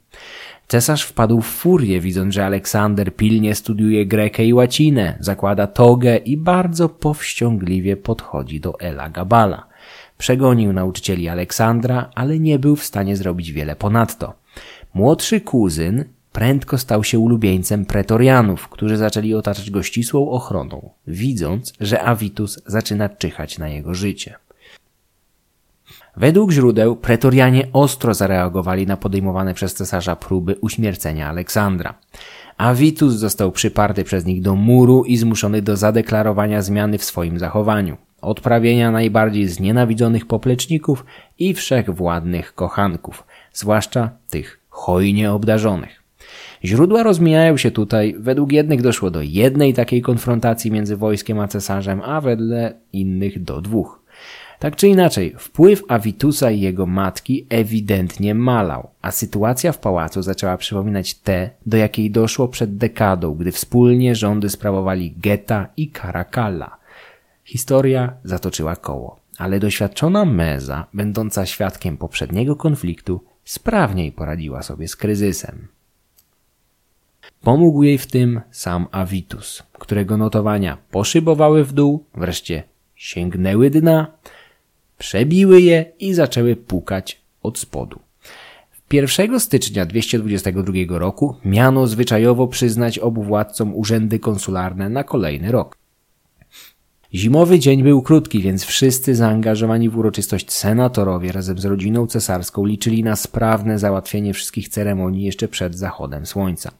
Cesarz wpadł w furię, widząc, że Aleksander pilnie studiuje grekę i łacinę, zakłada togę i bardzo powściągliwie podchodzi do Elagabala. Przegonił nauczycieli Aleksandra, ale nie był w stanie zrobić wiele ponadto. Młodszy kuzyn prędko stał się ulubieńcem pretorianów, którzy zaczęli otaczać go ścisłą ochroną, widząc, że Avitus zaczyna czyhać na jego życie. Według źródeł pretorianie ostro zareagowali na podejmowane przez cesarza próby uśmiercenia Aleksandra. Avitus został przyparty przez nich do muru i zmuszony do zadeklarowania zmiany w swoim zachowaniu odprawienia najbardziej znienawidzonych popleczników i wszechwładnych kochanków, zwłaszcza tych hojnie obdarzonych. Źródła rozmijają się tutaj, według jednych doszło do jednej takiej konfrontacji między wojskiem a cesarzem, a wedle innych do dwóch. Tak czy inaczej, wpływ Avitusa i jego matki ewidentnie malał, a sytuacja w pałacu zaczęła przypominać te, do jakiej doszło przed dekadą, gdy wspólnie rządy sprawowali Geta i Caracalla. Historia zatoczyła koło, ale doświadczona Meza, będąca świadkiem poprzedniego konfliktu, sprawniej poradziła sobie z kryzysem. Pomógł jej w tym sam Avitus, którego notowania poszybowały w dół, wreszcie sięgnęły dna, przebiły je i zaczęły pukać od spodu. 1 stycznia 222 roku miano zwyczajowo przyznać obu władcom urzędy konsularne na kolejny rok. Zimowy dzień był krótki, więc wszyscy zaangażowani w uroczystość senatorowie razem z rodziną cesarską liczyli na sprawne załatwienie wszystkich ceremonii jeszcze przed zachodem słońca.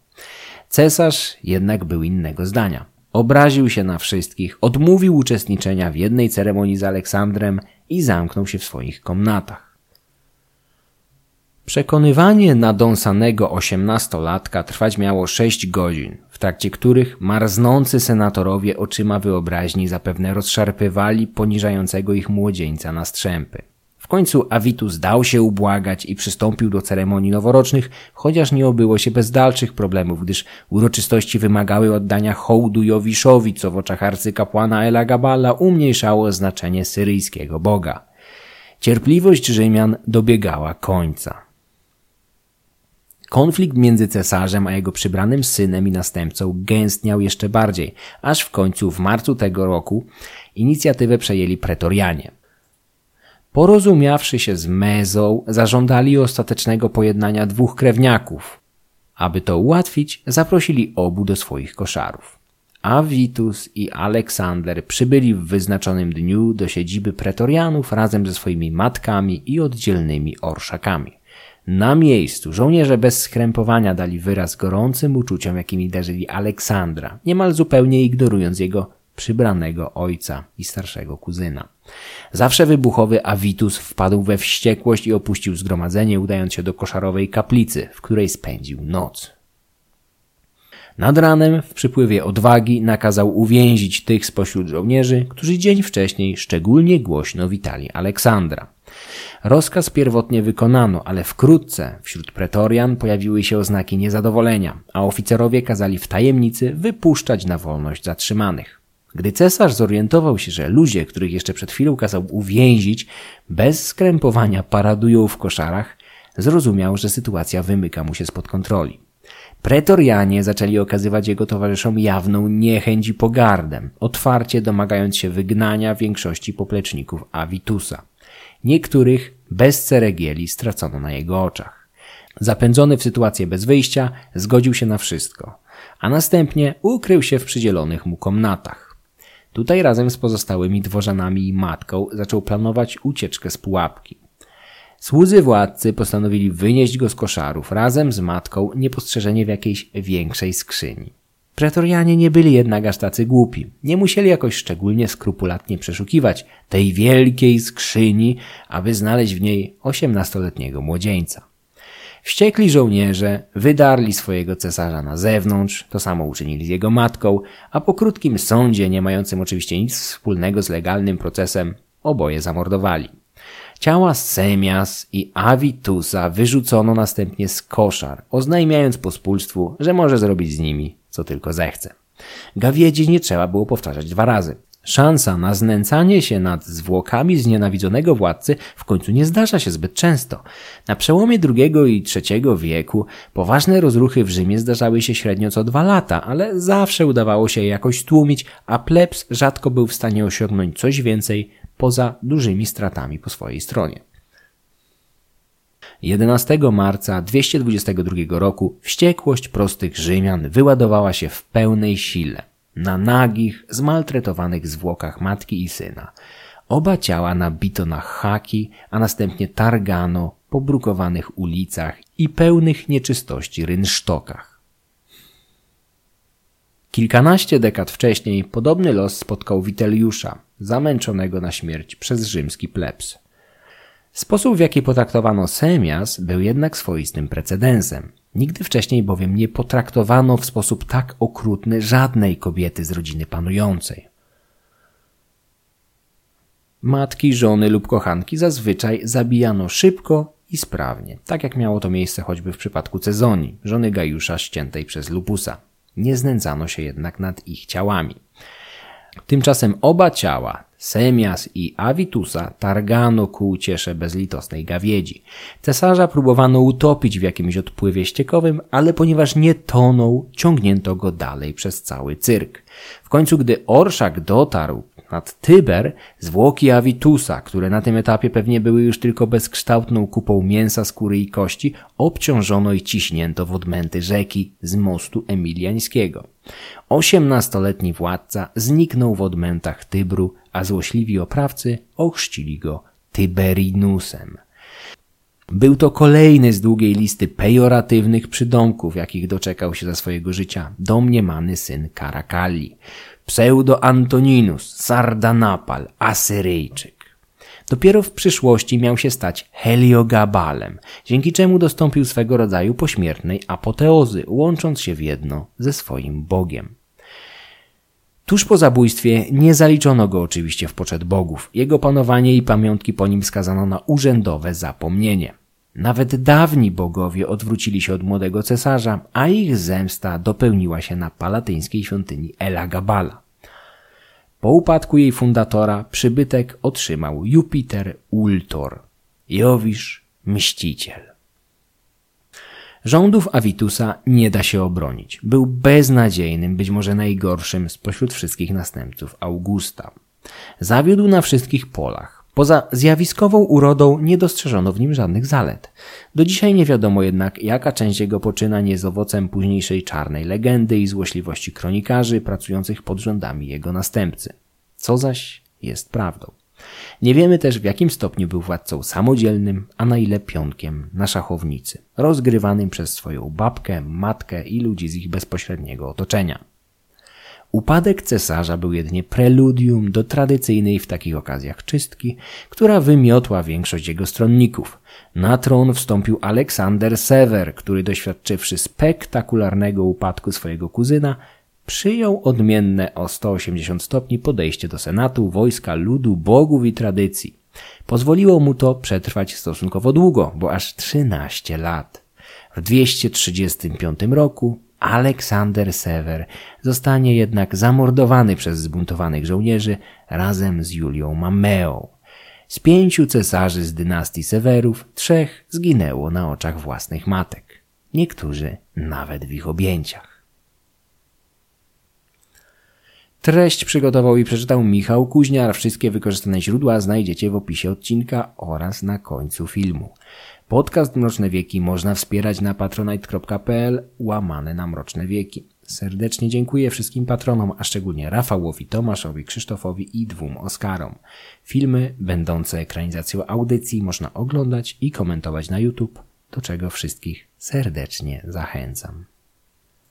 Cesarz jednak był innego zdania. Obraził się na wszystkich, odmówił uczestniczenia w jednej ceremonii z Aleksandrem i zamknął się w swoich komnatach. Przekonywanie nadąsanego osiemnastolatka trwać miało sześć godzin, trakcie których marznący senatorowie oczyma wyobraźni zapewne rozszarpywali poniżającego ich młodzieńca na strzępy. W końcu Avitus dał się ubłagać i przystąpił do ceremonii noworocznych, chociaż nie obyło się bez dalszych problemów, gdyż uroczystości wymagały oddania hołdu Jowiszowi, co w oczach arcykapłana Elagabala umniejszało znaczenie syryjskiego boga. Cierpliwość Rzymian dobiegała końca. Konflikt między cesarzem a jego przybranym synem i następcą gęstniał jeszcze bardziej, aż w końcu w marcu tego roku inicjatywę przejęli pretorianie. Porozumiawszy się z Mezą, zażądali ostatecznego pojednania dwóch krewniaków. Aby to ułatwić, zaprosili obu do swoich koszarów. Avitus i Aleksander przybyli w wyznaczonym dniu do siedziby pretorianów razem ze swoimi matkami i oddzielnymi orszakami. Na miejscu żołnierze bez skrępowania dali wyraz gorącym uczuciom, jakimi darzyli Aleksandra, niemal zupełnie ignorując jego przybranego ojca i starszego kuzyna. Zawsze wybuchowy Avitus wpadł we wściekłość i opuścił zgromadzenie, udając się do koszarowej kaplicy, w której spędził noc. Nad ranem, w przypływie odwagi, nakazał uwięzić tych spośród żołnierzy, którzy dzień wcześniej szczególnie głośno witali Aleksandra. Rozkaz pierwotnie wykonano, ale wkrótce wśród pretorian pojawiły się oznaki niezadowolenia, a oficerowie kazali w tajemnicy wypuszczać na wolność zatrzymanych. Gdy cesarz zorientował się, że ludzie, których jeszcze przed chwilą kazał uwięzić, bez skrępowania paradują w koszarach, zrozumiał, że sytuacja wymyka mu się spod kontroli. Pretorianie zaczęli okazywać jego towarzyszom jawną niechęć i pogardę, otwarcie domagając się wygnania większości popleczników Avitusa. Niektórych bez ceregieli stracono na jego oczach. Zapędzony w sytuację bez wyjścia, zgodził się na wszystko, a następnie ukrył się w przydzielonych mu komnatach. Tutaj razem z pozostałymi dworzanami i matką zaczął planować ucieczkę z pułapki. Słudzy władcy postanowili wynieść go z koszarów razem z matką niepostrzeżenie w jakiejś większej skrzyni. Pretorianie nie byli jednak aż tacy głupi. Nie musieli jakoś szczególnie skrupulatnie przeszukiwać tej wielkiej skrzyni, aby znaleźć w niej osiemnastoletniego młodzieńca. Wściekli żołnierze wydarli swojego cesarza na zewnątrz, to samo uczynili z jego matką, a po krótkim sądzie, nie mającym oczywiście nic wspólnego z legalnym procesem, oboje zamordowali. Ciała Semias i Avitusa wyrzucono następnie z koszar, oznajmiając pospólstwu, że może zrobić z nimi co tylko zechce. Gawiedzi nie trzeba było powtarzać dwa razy. Szansa na znęcanie się nad zwłokami znienawidzonego władcy w końcu nie zdarza się zbyt często. Na przełomie II i III wieku poważne rozruchy w Rzymie zdarzały się średnio co dwa lata, ale zawsze udawało się je jakoś tłumić, a plebs rzadko był w stanie osiągnąć coś więcej poza dużymi stratami po swojej stronie. 11 marca 222 roku wściekłość prostych Rzymian wyładowała się w pełnej sile na nagich, zmaltretowanych zwłokach matki i syna. Oba ciała nabito na haki, a następnie targano po brukowanych ulicach i pełnych nieczystości rynsztokach. Kilkanaście dekad wcześniej podobny los spotkał Witeliusza, zamęczonego na śmierć przez rzymski plebs. Sposób, w jaki potraktowano Semias, był jednak swoistym precedensem. Nigdy wcześniej bowiem nie potraktowano w sposób tak okrutny żadnej kobiety z rodziny panującej. Matki, żony lub kochanki zazwyczaj zabijano szybko i sprawnie, tak jak miało to miejsce choćby w przypadku Cezonii, żony Gajusza ściętej przez Lupusa. Nie znęcano się jednak nad ich ciałami. Tymczasem oba ciała, Semias i Avitusa targano ku uciesze bezlitosnej gawiedzi. Cesarza próbowano utopić w jakimś odpływie ściekowym, ale ponieważ nie tonął, ciągnięto go dalej przez cały cyrk. W końcu, gdy orszak dotarł nad Tyber, zwłoki Avitusa, które na tym etapie pewnie były już tylko bezkształtną kupą mięsa, skóry i kości, obciążono i ciśnięto w odmęty rzeki z mostu emiliańskiego. Osiemnastoletni władca zniknął w odmętach Tybru, a złośliwi oprawcy ochrzcili go Tyberinusem. Był to kolejny z długiej listy pejoratywnych przydomków, jakich doczekał się za swojego życia domniemany syn Karakali. Pseudo-Antoninus, Sardanapal, Asyryjczyk. Dopiero w przyszłości miał się stać Heliogabalem, dzięki czemu dostąpił swego rodzaju pośmiertnej apoteozy, łącząc się w jedno ze swoim Bogiem. Tuż po zabójstwie nie zaliczono go oczywiście w poczet bogów. Jego panowanie i pamiątki po nim skazano na urzędowe zapomnienie. Nawet dawni bogowie odwrócili się od młodego cesarza, a ich zemsta dopełniła się na palatyńskiej świątyni Elagabala. Po upadku jej fundatora przybytek otrzymał Jupiter Ultor, Jowisz Mściciel. Rządów Avitusa nie da się obronić. Był beznadziejnym, być może najgorszym spośród wszystkich następców Augusta. Zawiódł na wszystkich polach. Poza zjawiskową urodą nie dostrzeżono w nim żadnych zalet. Do dzisiaj nie wiadomo jednak, jaka część jego poczynań jest owocem późniejszej czarnej legendy i złośliwości kronikarzy pracujących pod rządami jego następcy. Co zaś jest prawdą. Nie wiemy też w jakim stopniu był władcą samodzielnym, a na ile pionkiem na szachownicy, rozgrywanym przez swoją babkę, matkę i ludzi z ich bezpośredniego otoczenia. Upadek cesarza był jedynie preludium do tradycyjnej w takich okazjach czystki, która wymiotła większość jego stronników. Na tron wstąpił Aleksander Sewer, który doświadczywszy spektakularnego upadku swojego kuzyna, przyjął odmienne o 180 stopni podejście do senatu, wojska, ludu, bogów i tradycji. Pozwoliło mu to przetrwać stosunkowo długo, bo aż 13 lat. W 235 roku Aleksander Sewer zostanie jednak zamordowany przez zbuntowanych żołnierzy razem z Julią Mameą. Z pięciu cesarzy z dynastii Sewerów trzech zginęło na oczach własnych matek. Niektórzy nawet w ich objęciach. Treść przygotował i przeczytał Michał Kuźniar. Wszystkie wykorzystane źródła znajdziecie w opisie odcinka oraz na końcu filmu. Podcast Mroczne Wieki można wspierać na patronite.pl łamane na Mroczne Wieki. Serdecznie dziękuję wszystkim patronom, a szczególnie Rafałowi, Tomaszowi, Krzysztofowi i dwóm Oskarom. Filmy będące ekranizacją audycji można oglądać i komentować na YouTube, do czego wszystkich serdecznie zachęcam.